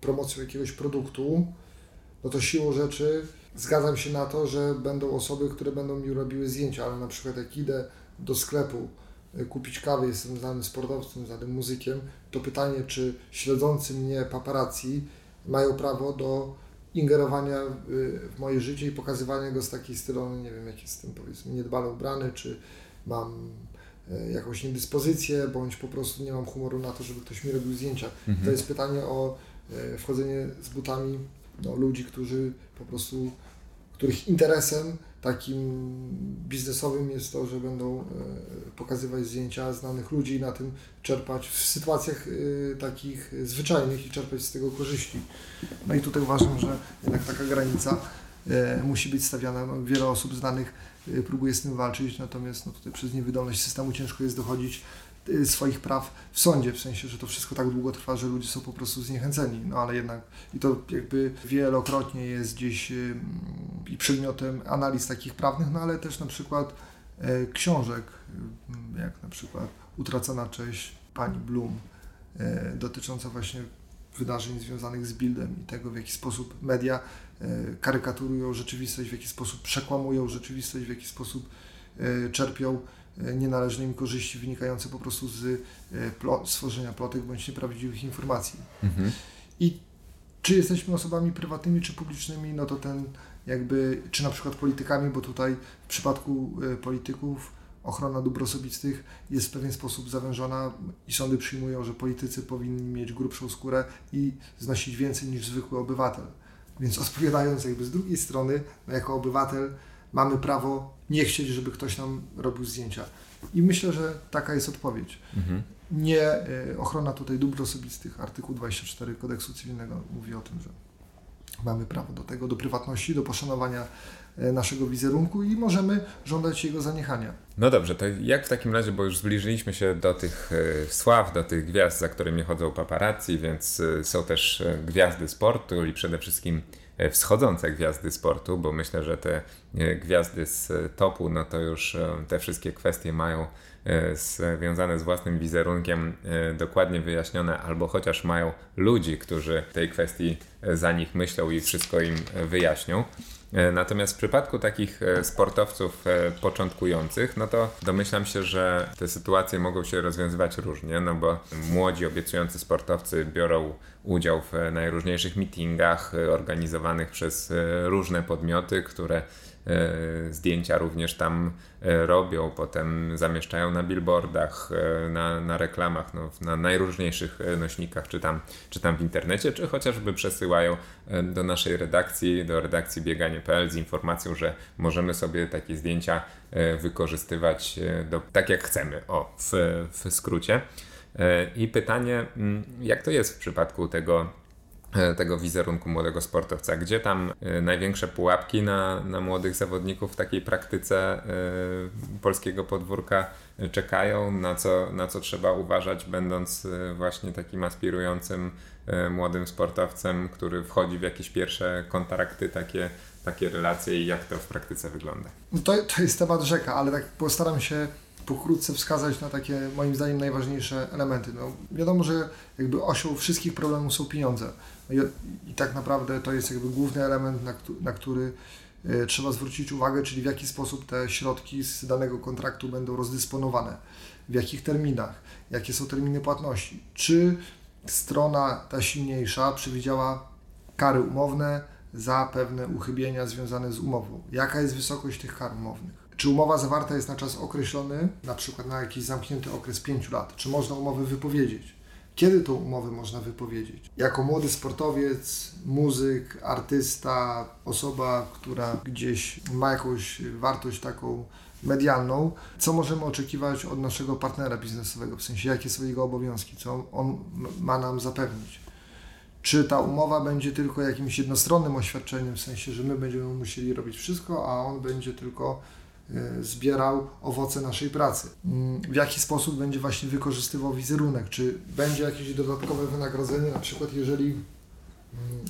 promocją jakiegoś produktu, no to siłą rzeczy zgadzam się na to, że będą osoby, które będą mi robiły zdjęcia, ale na przykład jak idę do sklepu e, kupić kawę, jestem znanym sportowcem, znanym muzykiem, to pytanie, czy śledzący mnie paparazzi mają prawo do ingerowania w moje życie i pokazywania go z takiej strony, nie wiem, jak jestem powiedzmy niedbale ubrany, czy mam e, jakąś niedyspozycję, bądź po prostu nie mam humoru na to, żeby ktoś mi robił zdjęcia. Mhm. To jest pytanie o E, wchodzenie z butami no, ludzi, którzy po prostu, których interesem takim biznesowym jest to, że będą e, pokazywać zdjęcia znanych ludzi i na tym czerpać w sytuacjach e, takich zwyczajnych i czerpać z tego korzyści. No i tutaj uważam, że jednak taka granica musi być stawiana. No, wiele osób znanych próbuje z tym walczyć, natomiast no, tutaj przez niewydolność systemu ciężko jest dochodzić swoich praw w sądzie, w sensie, że to wszystko tak długo trwa, że ludzie są po prostu zniechęceni, no ale jednak i to jakby wielokrotnie jest gdzieś i przedmiotem analiz takich prawnych, no ale też na przykład e, książek, jak na przykład Utracona cześć pani Bloom, e, dotycząca właśnie wydarzeń związanych z Bildem i tego, w jaki sposób media e, karykaturują rzeczywistość, w jaki sposób przekłamują rzeczywistość, w jaki sposób czerpią nienależne im korzyści wynikające po prostu z e, plot, stworzenia plotek bądź nieprawdziwych informacji. Mhm. I czy jesteśmy osobami prywatnymi czy publicznymi, no to ten jakby, czy na przykład politykami, bo tutaj w przypadku e, polityków ochrona dóbr osobistych jest w pewien sposób zawężona i sądy przyjmują, że politycy powinni mieć grubszą skórę i znosić więcej niż zwykły obywatel. Więc odpowiadając jakby z drugiej strony, no jako obywatel mamy prawo nie chcieć, żeby ktoś nam robił zdjęcia. I myślę, że taka jest odpowiedź. Mhm. Nie y, ochrona tutaj dóbr osobistych. Artykuł 24 kodeksu cywilnego mówi o tym, że mamy prawo do tego, do prywatności, do poszanowania y, naszego wizerunku i możemy żądać jego zaniechania. No dobrze, to jak w takim razie, bo już zbliżyliśmy się do tych y, sław, do tych gwiazd, za którymi chodzą paparazzi, więc są też gwiazdy sportu i przede wszystkim wschodzące gwiazdy sportu, bo myślę, że te e, gwiazdy z topu, no to już e, te wszystkie kwestie mają związane z własnym wizerunkiem dokładnie wyjaśnione, albo chociaż mają ludzi, którzy tej kwestii za nich myślą i wszystko im wyjaśnią. E, natomiast w przypadku takich e, sportowców e, początkujących, no to domyślam się, że te sytuacje mogą się rozwiązywać różnie, no bo młodzi, obiecujący sportowcy biorą udział w najróżniejszych meetingach organizowanych przez różne podmioty, które zdjęcia również tam e, robią, potem zamieszczają na billboardach, e, na, na reklamach, no, na najróżniejszych nośnikach, czy tam, czy tam w internecie, czy chociażby przesyłają do naszej redakcji, do redakcji bieganie.pl z informacją, że możemy sobie takie zdjęcia wykorzystywać do, tak jak chcemy, o, w, w skrócie. I pytanie, mm, jak to jest w przypadku tego E, tego wizerunku młodego sportowca. Gdzie tam e, największe pułapki na, na młodych zawodników w takiej praktyce y, polskiego podwórka czekają, na co, na co trzeba uważać, będąc właśnie takim aspirującym młodym sportowcem, który wchodzi w jakieś pierwsze kontrakty, takie, takie relacje i jak to w praktyce wygląda? No to, to jest temat rzeka, ale tak postaram się pokrótce wskazać na takie moim zdaniem najważniejsze elementy. No, wiadomo, że jakby osią wszystkich problemów są pieniądze. I, i, tak naprawdę to jest jakby główny element, na, na który y, trzeba zwrócić uwagę, czyli w jaki sposób te środki z danego kontraktu będą rozdysponowane, w jakich terminach, jakie są terminy płatności, czy strona ta silniejsza przewidziała kary umowne za pewne uchybienia związane z umową, jaka jest wysokość tych kar umownych czy umowa zawarta jest na czas określony, na przykład na jakiś zamknięty okres 5 lat? Czy można umowy wypowiedzieć? Kiedy tą umowę można wypowiedzieć. Jako młody sportowiec, muzyk, artysta, osoba, która gdzieś ma jakąś wartość taką medialną, co możemy oczekiwać od naszego partnera biznesowego, w sensie jakie są jego obowiązki, co on ma nam zapewnić. Czy ta umowa będzie tylko jakimś jednostronnym oświadczeniem, w sensie, że my będziemy musieli robić wszystko, a on będzie tylko zbierał owoce naszej pracy. Mm, w jaki sposób będzie właśnie wykorzystywał wizerunek? Czy będzie jakieś dodatkowe wynagrodzenie, na przykład jeżeli mm,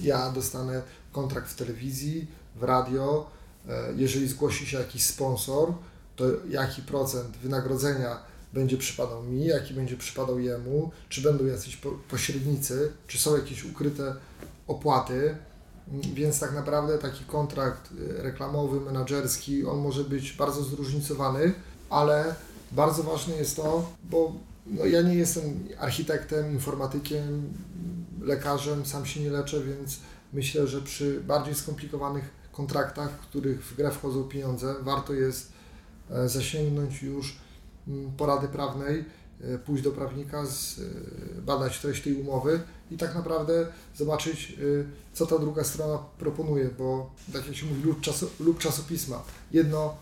ja dostanę kontrakt w telewizji, w radio, e, jeżeli zgłosi się jakiś sponsor, to jaki procent wynagrodzenia będzie przypadał mi, jaki będzie przypadał jemu, czy będą jacyś pośrednicy, czy są jakieś ukryte opłaty. Więc tak naprawdę taki kontrakt y, reklamowy, menedżerski, on może być bardzo zróżnicowany, ale bardzo ważne jest to, bo no ja nie jestem architektem, informatykiem, lekarzem, sam się nie leczę, więc myślę, że przy bardziej skomplikowanych kontraktach, w których w grę wchodzą pieniądze, warto jest e, zasięgnąć już Mm, porady prawnej, e, pójść do prawnika, e, badać treść tej umowy i tak naprawdę zobaczyć, e, co ta druga strona proponuje, bo tak jak się mówi, lub, czaso, lub czasopisma. Jedno,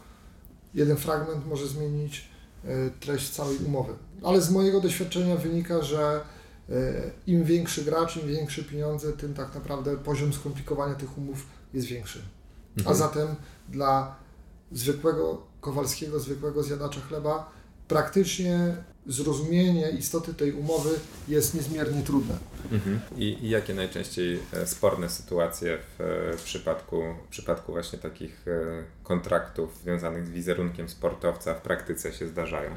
jeden fragment może zmienić treść całej umowy. Ale z mojego doświadczenia wynika, że im większy gracz, im większe pieniądze, tym tak naprawdę poziom skomplikowania tych umów jest większy. Mhm. A zatem dla zwykłego Kowalskiego, zwykłego zjadacza chleba, praktycznie zrozumienie istoty tej umowy jest niezmiernie trudne. Mhm. I, I, jakie najczęściej e, sporne sytuacje w, e, przypadku, w przypadku właśnie takich e, kontraktów związanych z wizerunkiem sportowca w praktyce się zdarzają?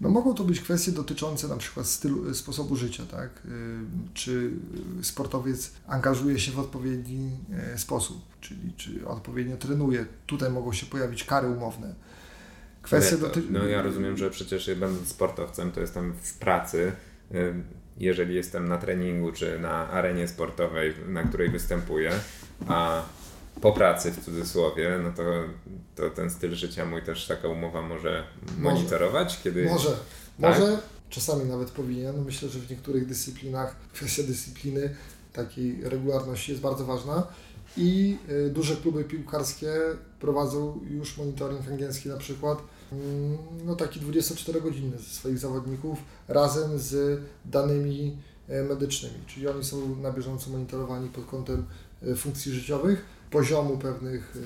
No mogą to być kwestie dotyczące na przykład stylu, sposobu życia, tak? Czy sportowiec angażuje się w odpowiedni sposób, czyli czy odpowiednio trenuje. Tutaj mogą się pojawić kary umowne Kwestia doty... No ja rozumiem, że przecież będąc sportowcem, to jestem w pracy. Jeżeli jestem na treningu czy na arenie sportowej, na której występuję, a po pracy w cudzysłowie, no to, to ten styl życia mój też taka umowa może, może. monitorować, kiedy. Może, tak? może, czasami nawet powinien. Myślę, że w niektórych dyscyplinach kwestia dyscypliny, takiej regularności jest bardzo ważna i y, duże kluby piłkarskie prowadzą już monitoring angielski na przykład, mm, no taki 24-godzinny ze swoich zawodników razem z danymi e, medycznymi, czyli oni są na bieżąco monitorowani pod kątem e, funkcji życiowych, poziomu pewnych e,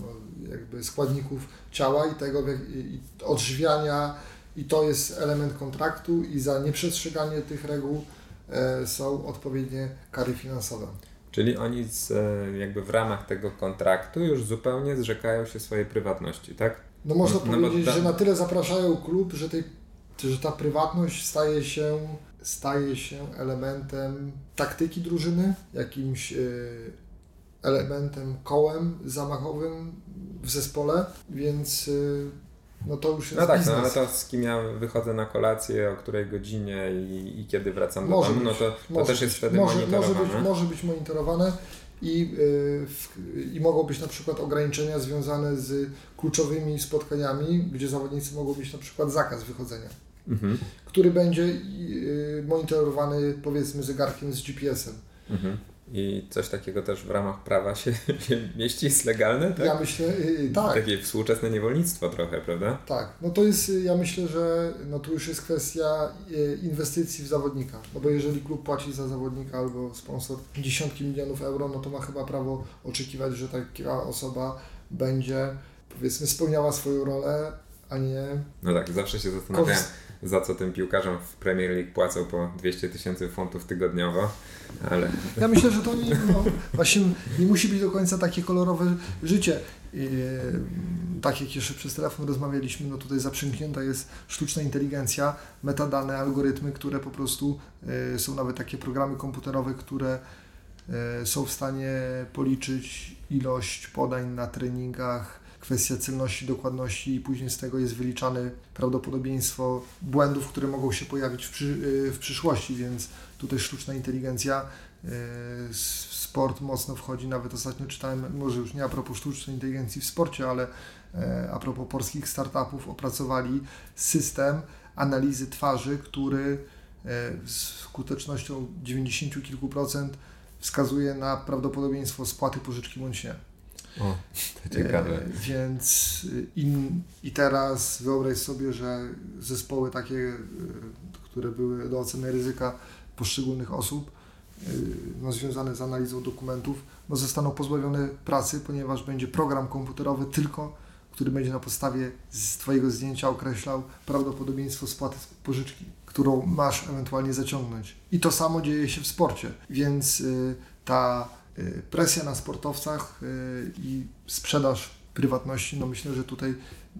no, jakby składników ciała i tego i odżywiania. I to jest element kontraktu i za nieprzestrzeganie tych reguł są odpowiednie kary finansowe. Czyli oni z, e, jakby w ramach tego kontraktu już zupełnie zrzekają się swojej prywatności, tak? No można no, powiedzieć, że na tyle zapraszają klub, że, tej, że ta prywatność staje się, staje się elementem taktyki drużyny, jakimś e, elementem, kołem zamachowym w zespole, więc e, no to już jest No tak, biznes. no ale to z kim ja wychodzę na kolację, o której godzinie i, i kiedy wracam do domu, no to, to też jest wtedy może, monitorowane. Może być, może być monitorowane i, yy, i mogą być na przykład ograniczenia związane z kluczowymi spotkaniami, gdzie zawodnicy mogą mieć na przykład zakaz wychodzenia, mhm. który będzie yy, monitorowany powiedzmy zegarkiem z GPS-em. Mhm. I coś takiego też w ramach prawa się, się mieści, jest legalne, tak? Ja myślę, yy, tak. Takie współczesne niewolnictwo trochę, prawda? Tak, no to jest, ja myślę, że no tu już jest kwestia y, inwestycji w zawodnika, no bo jeżeli klub płaci za zawodnika albo sponsor dziesiątki milionów euro, no to ma chyba prawo oczekiwać, że taka osoba będzie, powiedzmy, spełniała swoją rolę, a nie... No tak, zawsze się zastanawiam za co tym piłkarzom w Premier League płacą po 200 tysięcy funtów tygodniowo, ale... Ja myślę, że to nie, no, właśnie nie musi być do końca takie kolorowe życie. I, tak jak jeszcze przez telefon rozmawialiśmy, no tutaj zaprzęgnięta jest sztuczna inteligencja, metadane, algorytmy, które po prostu y, są nawet takie programy komputerowe, które y, są w stanie policzyć ilość podań na treningach, kwestia celności, dokładności i później z tego jest wyliczane prawdopodobieństwo błędów, które mogą się pojawić w, przy, y, w przyszłości, więc tutaj sztuczna inteligencja y, sport mocno wchodzi. Nawet ostatnio czytałem, może już nie a propos sztucznej inteligencji w sporcie, ale e, a propos polskich startupów opracowali system analizy twarzy, który z skutecznością 90 kilku procent wskazuje na prawdopodobieństwo spłaty pożyczki bądź nie. O, to ciekawe. E, więc in, i teraz wyobraź sobie, że zespoły takie, e, które były do oceny ryzyka poszczególnych osób, e, no, związane z analizą dokumentów, no, zostaną pozbawione pracy, ponieważ będzie program komputerowy tylko, który będzie na podstawie z Twojego zdjęcia określał prawdopodobieństwo spłaty pożyczki, którą masz ewentualnie zaciągnąć. I to samo dzieje się w sporcie, więc y, ta y, presja na sportowcach y, i sprzedaż prywatności, no myślę, że tutaj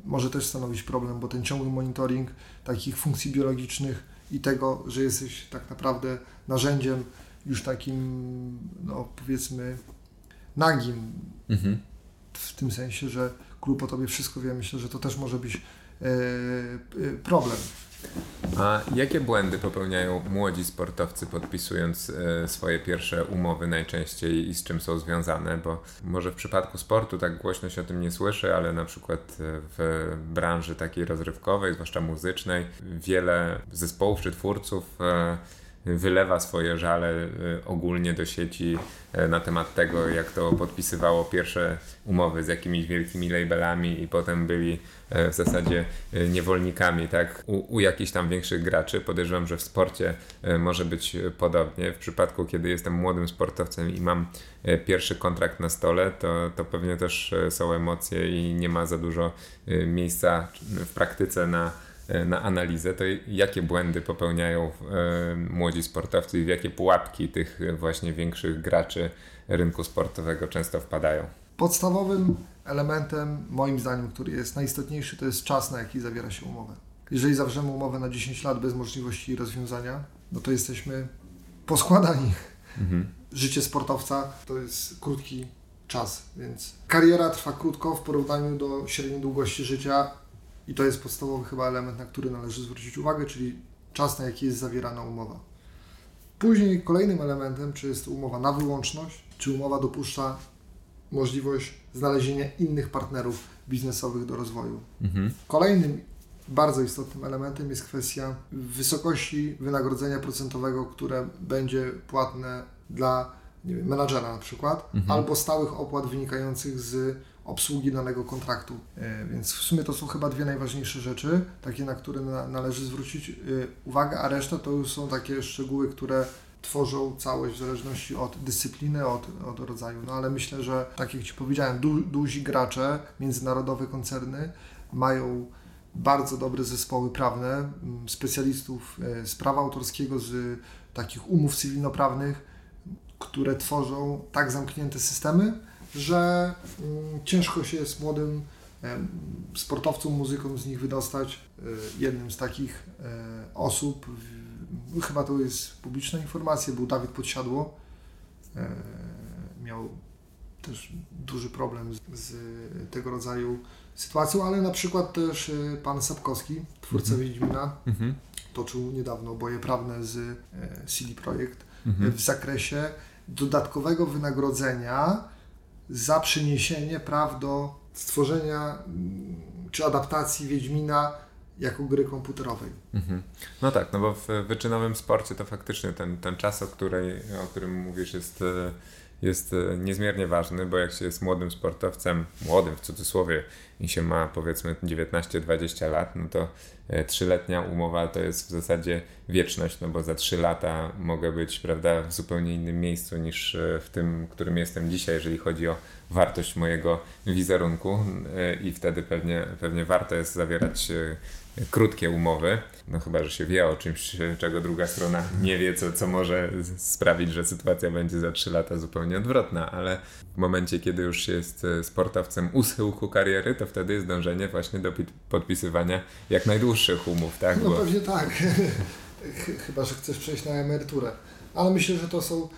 może też stanowić problem, bo ten ciągły monitoring takich funkcji biologicznych i tego, że jesteś tak naprawdę narzędziem już takim, no powiedzmy, nagim, mhm. w tym sensie, że klub o tobie wszystko wie, myślę, że to też może być e, e, problem. A jakie błędy popełniają młodzi sportowcy podpisując e, swoje pierwsze umowy najczęściej i z czym są związane? Bo może w przypadku sportu tak głośno się o tym nie słyszy, ale na przykład w branży takiej rozrywkowej, zwłaszcza muzycznej, wiele zespołów czy twórców wylewa swoje żale y, ogólnie do sieci y, na temat tego, jak to podpisywało pierwsze umowy z jakimiś wielkimi labelami i potem byli y, w zasadzie niewolnikami, tak, u, u jakichś tam większych graczy. Podejrzewam, że w sporcie może być podobnie. W przypadku, kiedy jestem młodym sportowcem i mam pierwszy kontrakt na stole, to, to pewnie też są emocje i nie ma za dużo miejsca w praktyce na E, na analizę, to jakie błędy popełniają e, młodzi sportowcy i w jakie pułapki tych właśnie większych graczy rynku sportowego często wpadają? Podstawowym elementem, moim zdaniem, który jest najistotniejszy, to jest czas, na jaki zawiera się umowę. Jeżeli zawrzemy umowę na 10 lat bez możliwości rozwiązania, no to jesteśmy poskładani. Mhm. Życie sportowca to jest krótki czas, więc kariera trwa krótko w porównaniu do średniej długości życia i to jest podstawowy chyba element, na który należy zwrócić uwagę, czyli czas, na jaki jest zawierana umowa. Później kolejnym elementem, czy jest to umowa na wyłączność, czy umowa dopuszcza możliwość znalezienia innych partnerów biznesowych do rozwoju. Mhm. Kolejnym bardzo istotnym elementem jest kwestia wysokości wynagrodzenia procentowego, które będzie płatne dla nie wiem, menadżera na przykład, mhm. albo stałych opłat wynikających z obsługi danego kontraktu. E, więc w sumie to są chyba dwie najważniejsze rzeczy, takie na które na, należy zwrócić e, uwagę, a reszta to już są takie szczegóły, które tworzą całość w zależności od dyscypliny, od, od rodzaju. No ale myślę, że tak jak Ci powiedziałem, du, duzi gracze, międzynarodowe koncerny mają bardzo dobre zespoły prawne, specjalistów e, z prawa autorskiego, z takich umów cywilnoprawnych, które tworzą tak zamknięte systemy, że mm, ciężko się jest młodym sportowcom, muzykom z nich wydostać. E, jednym z takich e, osób, chyba to jest publiczna informacja, był Dawid Podsiadło. E, miał też duży problem z, tego rodzaju sytuacją, ale na przykład też pan Sapkowski, twórca mhm. Wiedźmina, mhm. toczył niedawno boje prawne z CD Projekt mhm. w zakresie dodatkowego wynagrodzenia za przeniesienie praw do stworzenia mm, czy adaptacji Wiedźmina jako gry komputerowej. Mhm. No tak, no bo w wyczynowym sporcie to faktycznie ten, ten czas, o, której, o którym mówisz, jest e, jest e, niezmiernie ważny, bo jak się jest młodym sportowcem, młodym w cudzysłowie, i się ma powiedzmy 19-20 lat, no to e, trzyletnia umowa to jest w zasadzie wieczność, no bo za 3 lata mogę być, prawda, w zupełnie innym miejscu niż e, w tym, którym jestem dzisiaj, jeżeli chodzi o wartość mojego wizerunku i wtedy pewnie, pewnie warto jest zawierać krótkie umowy. No chyba, że się wie o czymś, czego druga strona nie wie, co, co może sprawić, że sytuacja będzie za 3 lata zupełnie odwrotna, ale w momencie, kiedy już jest e, sportowcem u schyłku kariery, to wtedy jest dążenie właśnie do podpisywania jak najdłuższych umów, tak? No Bo... pewnie tak. chyba, że chcesz przejść na emeryturę. Ale myślę, że to są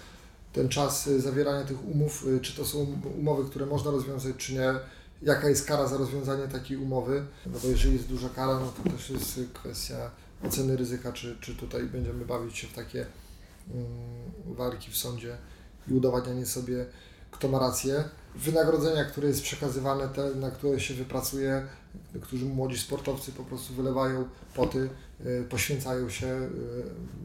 ten czas e, zawierania tych umów, e, czy to są umowy, które można rozwiązać, czy nie jaka jest kara za rozwiązanie takiej umowy, no bo jeżeli jest duża kara, no to też jest kwestia oceny ryzyka, czy, czy tutaj będziemy bawić się w takie um, walki w sądzie i udowadnianie sobie kto ma rację. Wynagrodzenia, które jest przekazywane, te, na które się wypracuje, którzy młodzi sportowcy po prostu wylewają poty, y, poświęcają się, y,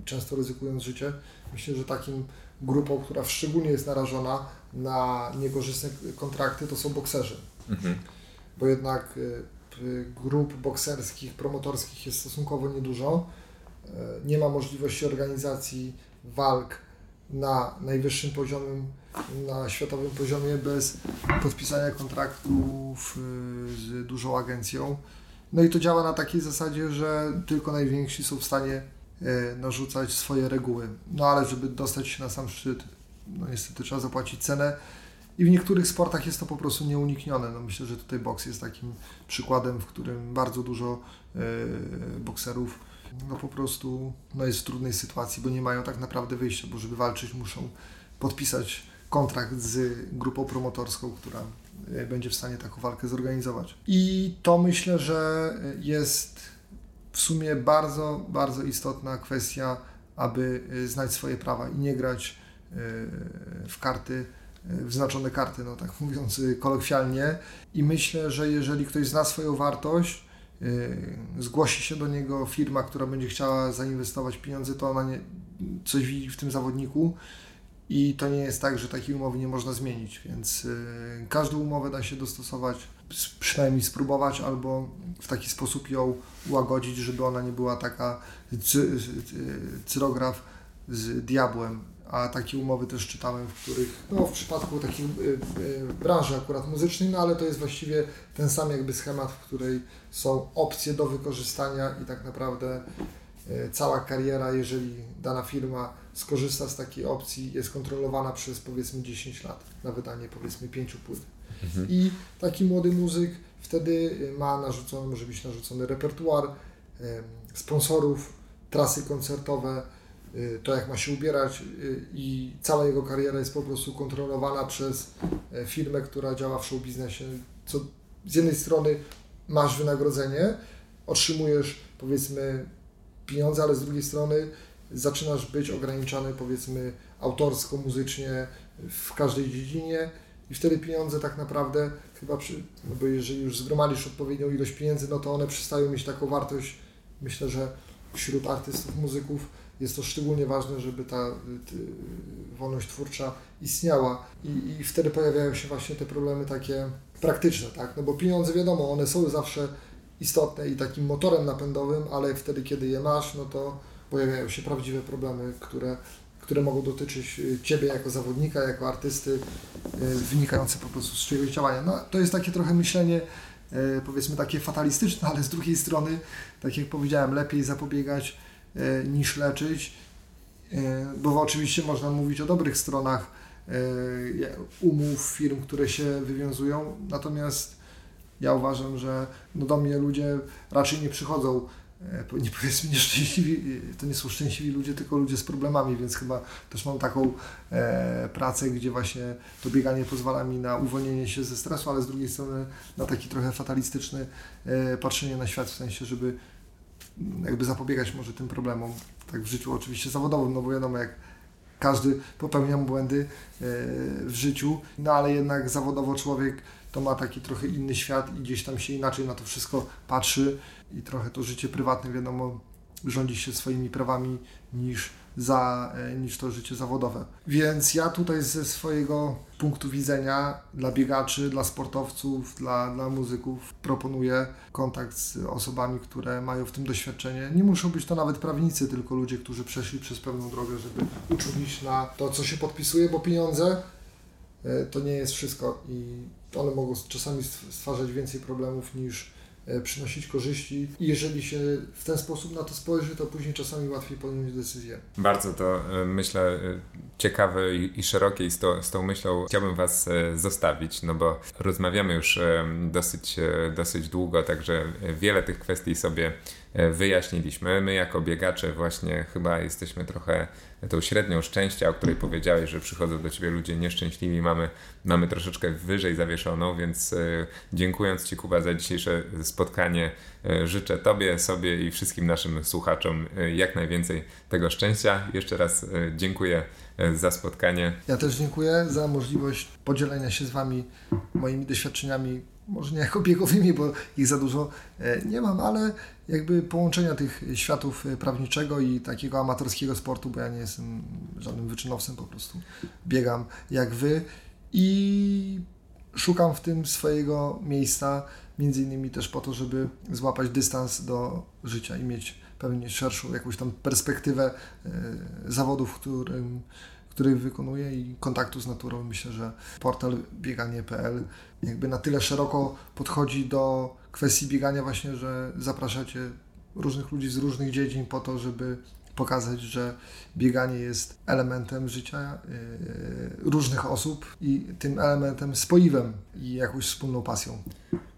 często ryzykując życie. Myślę, że takim grupą, która szczególnie jest narażona na niekorzystne kontrakty, to są bokserzy. Mhm. Bo jednak grup bokserskich, promotorskich jest stosunkowo niedużo. Nie ma możliwości organizacji walk na najwyższym poziomie, na światowym poziomie bez podpisania kontraktów y, z dużą agencją. No i to działa na takiej zasadzie, że tylko najwięksi są w stanie y, narzucać swoje reguły. No ale żeby dostać się na sam szczyt, no niestety trzeba zapłacić cenę. I w niektórych sportach jest to po prostu nieuniknione. No myślę, że tutaj boks jest takim przykładem, w którym bardzo dużo y, bokserów no po prostu no jest w trudnej sytuacji, bo nie mają tak naprawdę wyjścia, bo żeby walczyć muszą podpisać kontrakt z grupą promotorską, która e, będzie w stanie taką walkę zorganizować. I to myślę, że jest w sumie bardzo, bardzo istotna kwestia, aby e, znać swoje prawa i nie grać e, w karty, w znaczone karty, no tak mówiąc kolokwialnie. I myślę, że jeżeli ktoś zna swoją wartość, Y, zgłosi się do niego firma, która będzie chciała zainwestować pieniądze, to ona nie, coś widzi w tym zawodniku i to nie jest tak, że takiej umowy nie można zmienić, więc y, każdą umowę da się dostosować, przynajmniej spróbować albo w taki sposób ją ułagodzić, żeby ona nie była taka cyrograf z diabłem, a takie umowy też czytałem, w których, no w przypadku takiej y, y, branży akurat muzycznej, no ale to jest właściwie ten sam jakby schemat, w której są opcje do wykorzystania i tak naprawdę y, cała kariera, jeżeli dana firma skorzysta z takiej opcji, jest kontrolowana przez powiedzmy 10 lat na wydanie powiedzmy 5 płyt. Mhm. I taki młody muzyk wtedy ma narzucony, może być narzucony repertuar, sponsorów, trasy koncertowe, to jak ma się ubierać y, i cała jego kariera jest po prostu kontrolowana przez e, firmę, która działa w show biznesie. Co z jednej strony masz wynagrodzenie, otrzymujesz powiedzmy pieniądze, ale z drugiej strony zaczynasz być ograniczany powiedzmy autorsko, muzycznie w każdej dziedzinie i wtedy pieniądze tak naprawdę chyba, przy, no bo jeżeli już zgromadzisz odpowiednią ilość pieniędzy, no to one przestają mieć taką wartość, myślę, że wśród artystów, muzyków, jest to szczególnie ważne, żeby ta wolność twórcza istniała i, i wtedy pojawiają się właśnie te problemy takie praktyczne, tak? No bo pieniądze wiadomo, one są zawsze istotne i takim motorem napędowym, ale wtedy, kiedy je masz, no to pojawiają się prawdziwe problemy, które, które mogą dotyczyć y, Ciebie jako zawodnika, jako artysty, y, wynikające po prostu z czyjegoś działania. No, to jest takie trochę myślenie, y, powiedzmy takie fatalistyczne, ale z drugiej strony, tak jak powiedziałem, lepiej zapobiegać niż leczyć, e, bo oczywiście można mówić o dobrych stronach e, umów firm, które się wywiązują, natomiast ja uważam, że no do mnie ludzie raczej nie przychodzą, nie powiedzmy nieszczęśliwi, to nie są szczęśliwi ludzie, tylko ludzie z problemami, więc chyba też mam taką e, pracę, gdzie właśnie to bieganie pozwala mi na uwolnienie się ze stresu, ale z drugiej strony na taki trochę fatalistyczny e, patrzenie na świat, w sensie, żeby jakby zapobiegać może tym problemom, tak w życiu oczywiście zawodowym, no bo wiadomo, jak każdy popełnia błędy e, w życiu, no ale jednak zawodowo człowiek to ma taki trochę inny świat i gdzieś tam się inaczej na to wszystko patrzy i trochę to życie prywatne, wiadomo, rządzi się swoimi prawami niż za, e, niż to życie zawodowe. Więc ja tutaj ze swojego punktu widzenia dla biegaczy, dla sportowców, dla, dla muzyków proponuję kontakt z osobami, które mają w tym doświadczenie. Nie muszą być to nawet prawnicy, tylko ludzie, którzy przeszli przez pewną drogę, żeby uczulić na to, co się podpisuje, bo pieniądze e, to nie jest wszystko i one mogą czasami stwarzać więcej problemów niż przynosić korzyści i jeżeli się w ten sposób na to spojrzy, to później czasami łatwiej podjąć decyzję. Bardzo to e, myślę e, ciekawe i, szerokie z, to, z tą myślą chciałbym Was zostawić, no bo rozmawiamy już dosyć, dosyć długo, także wiele tych kwestii sobie wyjaśniliśmy. My jako biegacze właśnie chyba jesteśmy trochę tą średnią szczęścia, o której powiedziałeś, że przychodzą do ciebie ludzie nieszczęśliwi, mamy, mamy troszeczkę wyżej zawieszoną, więc e, dziękując Ci Kuba za dzisiejsze spotkanie, e, życzę Tobie, sobie i wszystkim naszym słuchaczom e, jak najwięcej tego szczęścia. Jeszcze raz dziękuję za spotkanie. Ja też dziękuję za możliwość podzielenia się z Wami moimi doświadczeniami może nie jako biegowymi, bo ich za dużo e, nie mam, ale jakby połączenia tych światów e, prawniczego i takiego amatorskiego sportu, bo ja nie jestem żadnym wyczynowcem, po prostu biegam jak Wy i szukam w tym swojego miejsca, między innymi też po to, żeby złapać dystans do życia i mieć pewnie szerszą jakąś tam perspektywę e, zawodów, w którym który wykonuję i kontaktu z naturą. Myślę, że portal bieganie.pl jakby na tyle szeroko podchodzi do kwestii biegania właśnie, że zapraszacie różnych ludzi z różnych dziedzin po to, żeby pokazać, że bieganie jest elementem życia yy, różnych osób i tym elementem spoiwem i jakąś wspólną pasją.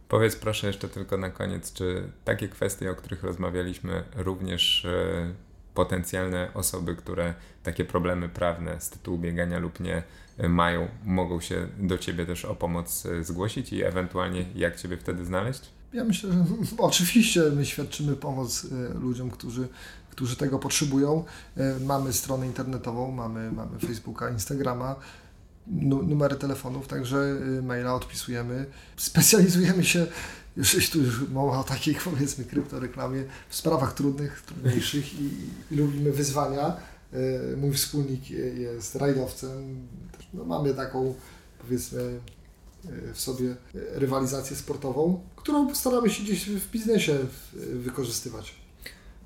Powiedz proszę jeszcze tylko na koniec, czy takie kwestie, o których rozmawialiśmy, również yy potencjalne osoby, które takie problemy prawne z tytułu biegania lub nie y, mają, mogą się do Ciebie też o pomoc y, zgłosić i ewentualnie jak Ciebie wtedy znaleźć? Ja myślę, że oczywiście my świadczymy pomoc y, ludziom, którzy, którzy tego potrzebują. Mamy stronę internetową, mamy, mamy Facebooka, Instagrama, numery telefonów, także maila odpisujemy. Specjalizujemy się już, tu już mowa o takiej powiedzmy kryptoreklamie w sprawach trudnych, trudniejszych i, i lubimy wyzwania. E, mój wspólnik jest rajdowcem. No, mamy taką powiedzmy e, w sobie rywalizację sportową, którą staramy się gdzieś w biznesie wykorzystywać.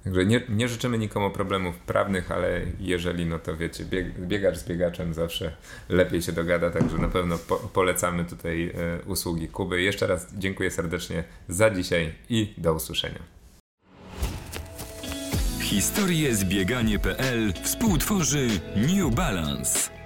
Także nie, nie życzymy nikomu problemów prawnych, ale jeżeli, no to wiecie, bieg, biegacz z biegaczem zawsze lepiej się dogada, także na pewno po, polecamy tutaj e, usługi Kuby. Jeszcze raz dziękuję serdecznie za dzisiaj i do usłyszenia. Zbieganie.pl współtworzy New Balance.